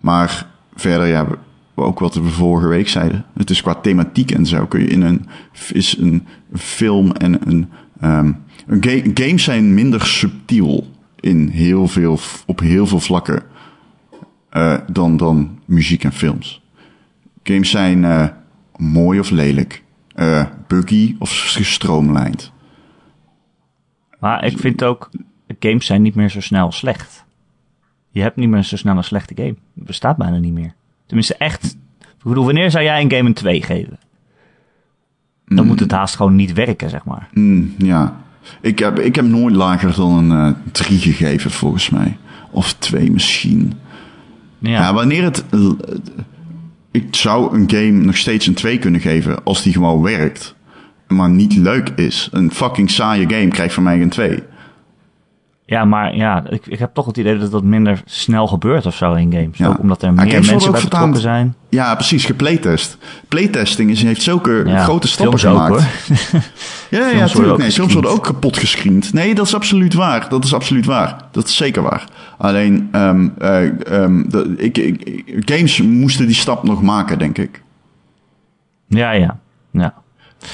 maar verder, ja, ook wat we vorige week zeiden. Het is qua thematiek en zo kun je in een, is een film en een, ehm, een ga- games zijn minder subtiel in heel veel, op heel veel vlakken eh, dan, dan muziek en films. Games zijn eh, mooi of lelijk, eh, buggy of gestroomlijnd. Maar ik vind ook, games zijn niet meer zo snel slecht. Je hebt niet meer zo snel een slechte game. Het bestaat bijna niet meer. Tenminste, echt. Ik bedoel, wanneer zou jij een game een 2 geven? Dan moet het haast gewoon niet werken, zeg maar. Mm, ja, ik heb, ik heb nooit lager dan een eh 3 gegeven, volgens mij. Of twee misschien. Ja, Ja, wanneer het. eh, Ik zou een game nog steeds een 2 kunnen geven als die gewoon werkt. Maar niet leuk is. Een fucking saaie game krijgt van mij een 2. Ja maar ja, ik, ik heb toch het idee dat dat minder snel gebeurt of zo in games. Ja. Ook omdat er Maar meer mensen bij betrokken zijn. Ja, precies, geplaytest. Playtesting is, heeft zulke Ja, grote stappen ook, gemaakt. hoor. Ja, ja, Films worden tuurlijk. ook Nee, films gescreend. worden ook kapot gescreend. Nee, dat is absoluut waar. Dat is absoluut waar. Dat is zeker waar. Alleen, ehm, eh, ehm, de, ik, ik, ik- games moesten die stap nog maken, denk ik. Ja, ja. ja.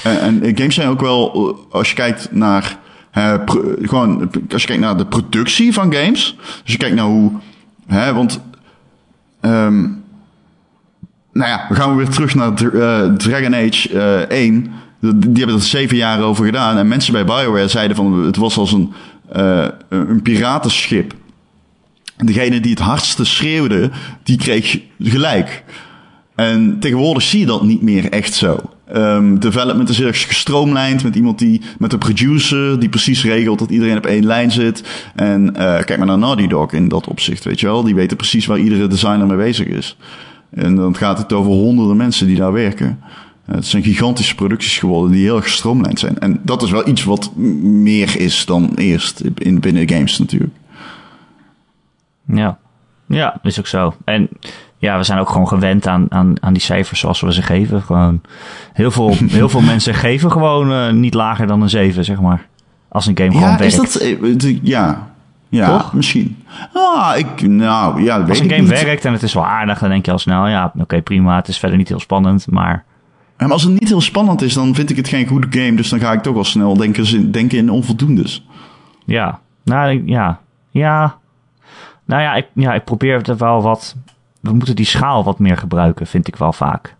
En, en games zijn ook wel, eh, als je kijkt naar, eh, gewoon, als je kijkt naar de productie van games. Als je kijkt naar hoe, hè, want, ehm, nou ja, we gaan weer terug naar eh, Dragon Age eh 1. Die hebben er zeven jaar over gedaan. En mensen bij BioWare zeiden van, het was als een, een piratenschip. Degene die het hardste schreeuwde, die kreeg gelijk. En tegenwoordig zie je dat niet meer echt zo. Ehm, development is erg gestroomlijnd met iemand die, met een producer die precies regelt dat iedereen op één lijn zit. En eh, kijk maar naar Naughty Dog in dat opzicht, weet je wel. Die weten precies waar iedere designer mee bezig is. En dan gaat het over honderden mensen die daar werken. Eh, het zijn gigantische producties geworden die heel erg gestroomlijnd zijn. En dat is wel iets wat meer is dan eerst in, binnen games natuurlijk. Ja. Ja, is ook zo. En ja, we zijn ook gewoon gewend aan, aan, aan die cijfers zoals we ze geven. Gewoon heel veel, heel veel mensen geven gewoon eh, niet lager dan een 7, zeg maar. Als een game gewoon Ja, werkt. is dat... eh, Ja, ja Toch? misschien. Ah, ik... Nou, ja, weet Als een ik game niet. werkt en het is wel aardig, dan denk je al snel, ja, oké, prima, het is verder niet heel spannend, maar Ja, maar als het niet heel spannend is, dan vind ik het geen goede game. Dus dan ga ik toch al snel denken, denken in onvoldoendes. ja. Nou, ja. Ja. Nou ja ik, ja, ik probeer er wel wat... We moeten die schaal wat meer gebruiken, vind ik wel vaak.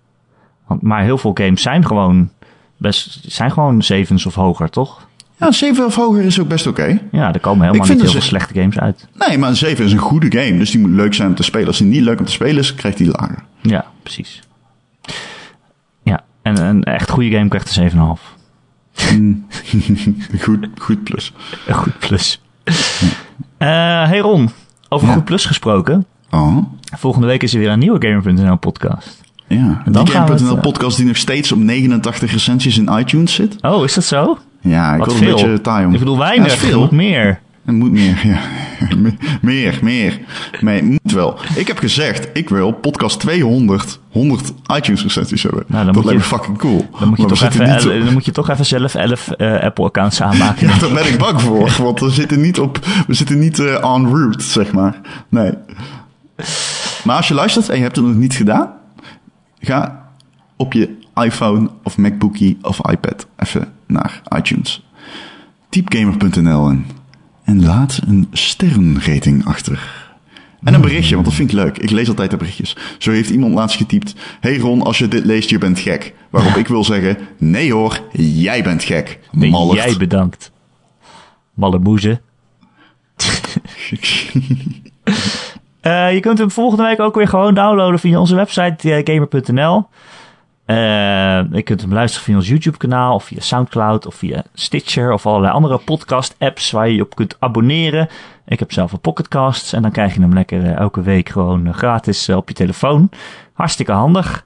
Want, maar heel veel games zijn gewoon best, zijn gewoon zevens of hoger, toch? Ja, een 7 of hoger is ook best oké. Ja, er komen helemaal niet heel veel slechte games uit. Nee, maar een 7 is een goede game. Dus die moet leuk zijn om te spelen. Als die niet leuk om te spelen is, krijgt die lager. Ja, precies. Ja, en een echt goede game krijgt een 7,5. goed, goed plus. Een goed plus. Eh hey Ron, over Ja. goed plus gesproken. Oh, Volgende week is er weer een nieuwe Gamer.nl podcast. ja. En dan die Game.nl eh, podcast die nog steeds op 89 recensies in iTunes zit. Oh, is dat zo? Ja, ik Wat word veel. een beetje taai om. Ik bedoel Ja, weinig, er veel. moet meer. Het moet meer, ja. meer, meer. Nee, moet wel. Ik heb gezegd, ik wil podcast 200, 100 iTunes recensies hebben. Nou, dan dat lijkt me fucking cool. Dan moet, je toch even, el- dan moet je toch even zelf 11 eh, Apple-accounts aanmaken. Ja, daar ben ik bang voor, want we zitten niet op, we zitten niet eh en route, zeg maar. Nee. Maar als je luistert en je hebt het nog niet gedaan, ga op je iPhone of MacBookie of iPad even naar iTunes. Typ gamer.nl in en laat een sterrenrating achter. En een berichtje, want dat vind ik leuk. Ik lees altijd de berichtjes. Zo heeft iemand laatst getypt: Hey Ron, als je dit leest, je bent gek. Waarop ik wil zeggen: Nee hoor, jij bent gek. Nee, jij bedankt. Mallemoeze. Eh, je kunt hem volgende week ook weer gewoon downloaden via onze website eh, gamer.nl. Eh, je kunt hem luisteren via ons YouTube-kanaal, of via Soundcloud, of via Stitcher, of allerlei andere podcast-apps waar je je op kunt abonneren. Ik heb zelf een Pocketcast en dan krijg je hem lekker eh, elke week gewoon eh, gratis eh, op je telefoon. Hartstikke handig.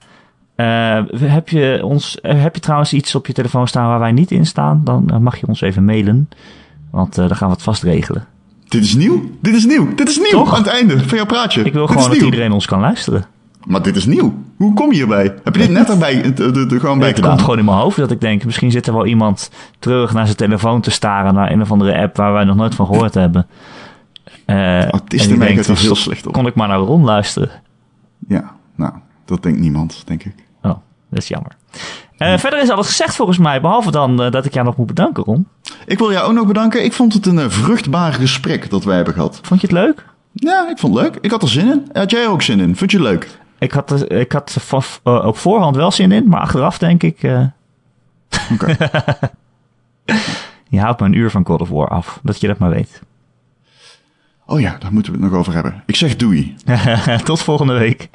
Eh, heb, je ons, eh, heb je trouwens iets op je telefoon staan waar wij niet in staan? Dan eh, mag je ons even mailen, want eh, dan gaan we het vast regelen. Dit is nieuw. Dit is nieuw. Dit is nieuw. Toch? Aan het einde van jouw praatje. Ik wil Dit gewoon dat iedereen ons kan luisteren. Maar dit is nieuw. Hoe kom je hierbij? Heb je dit net erbij de, de, de- gewoon bij het gedaan? komt gewoon in mijn hoofd dat ik denk, misschien zit er wel iemand terug naar zijn telefoon te staren naar een of andere app waar wij nog nooit van gehoord hebben. Eh Autisten merken het heel "Stop, slecht op." Kon ik maar naar Ron luisteren? Ja, nou, dat denkt niemand, denk ik. Oh, dat is jammer. Eh, Verder is alles gezegd volgens mij, behalve dan eh, dat ik jou nog moet bedanken, Ron. Ik wil jou ook nog bedanken. Ik vond het een eh, vruchtbaar gesprek dat wij hebben gehad. Vond je het leuk? Ja, ik vond het leuk. Ik had er zin in. Had jij er ook zin in? Vond je het leuk? Ik had, er- ik had van- op voorhand wel zin in, maar achteraf denk ik... Oké. je houdt me een uur van God of War af, dat je dat maar weet. Oh ja, daar moeten we het nog over hebben. Ik zeg doei. Tot volgende week.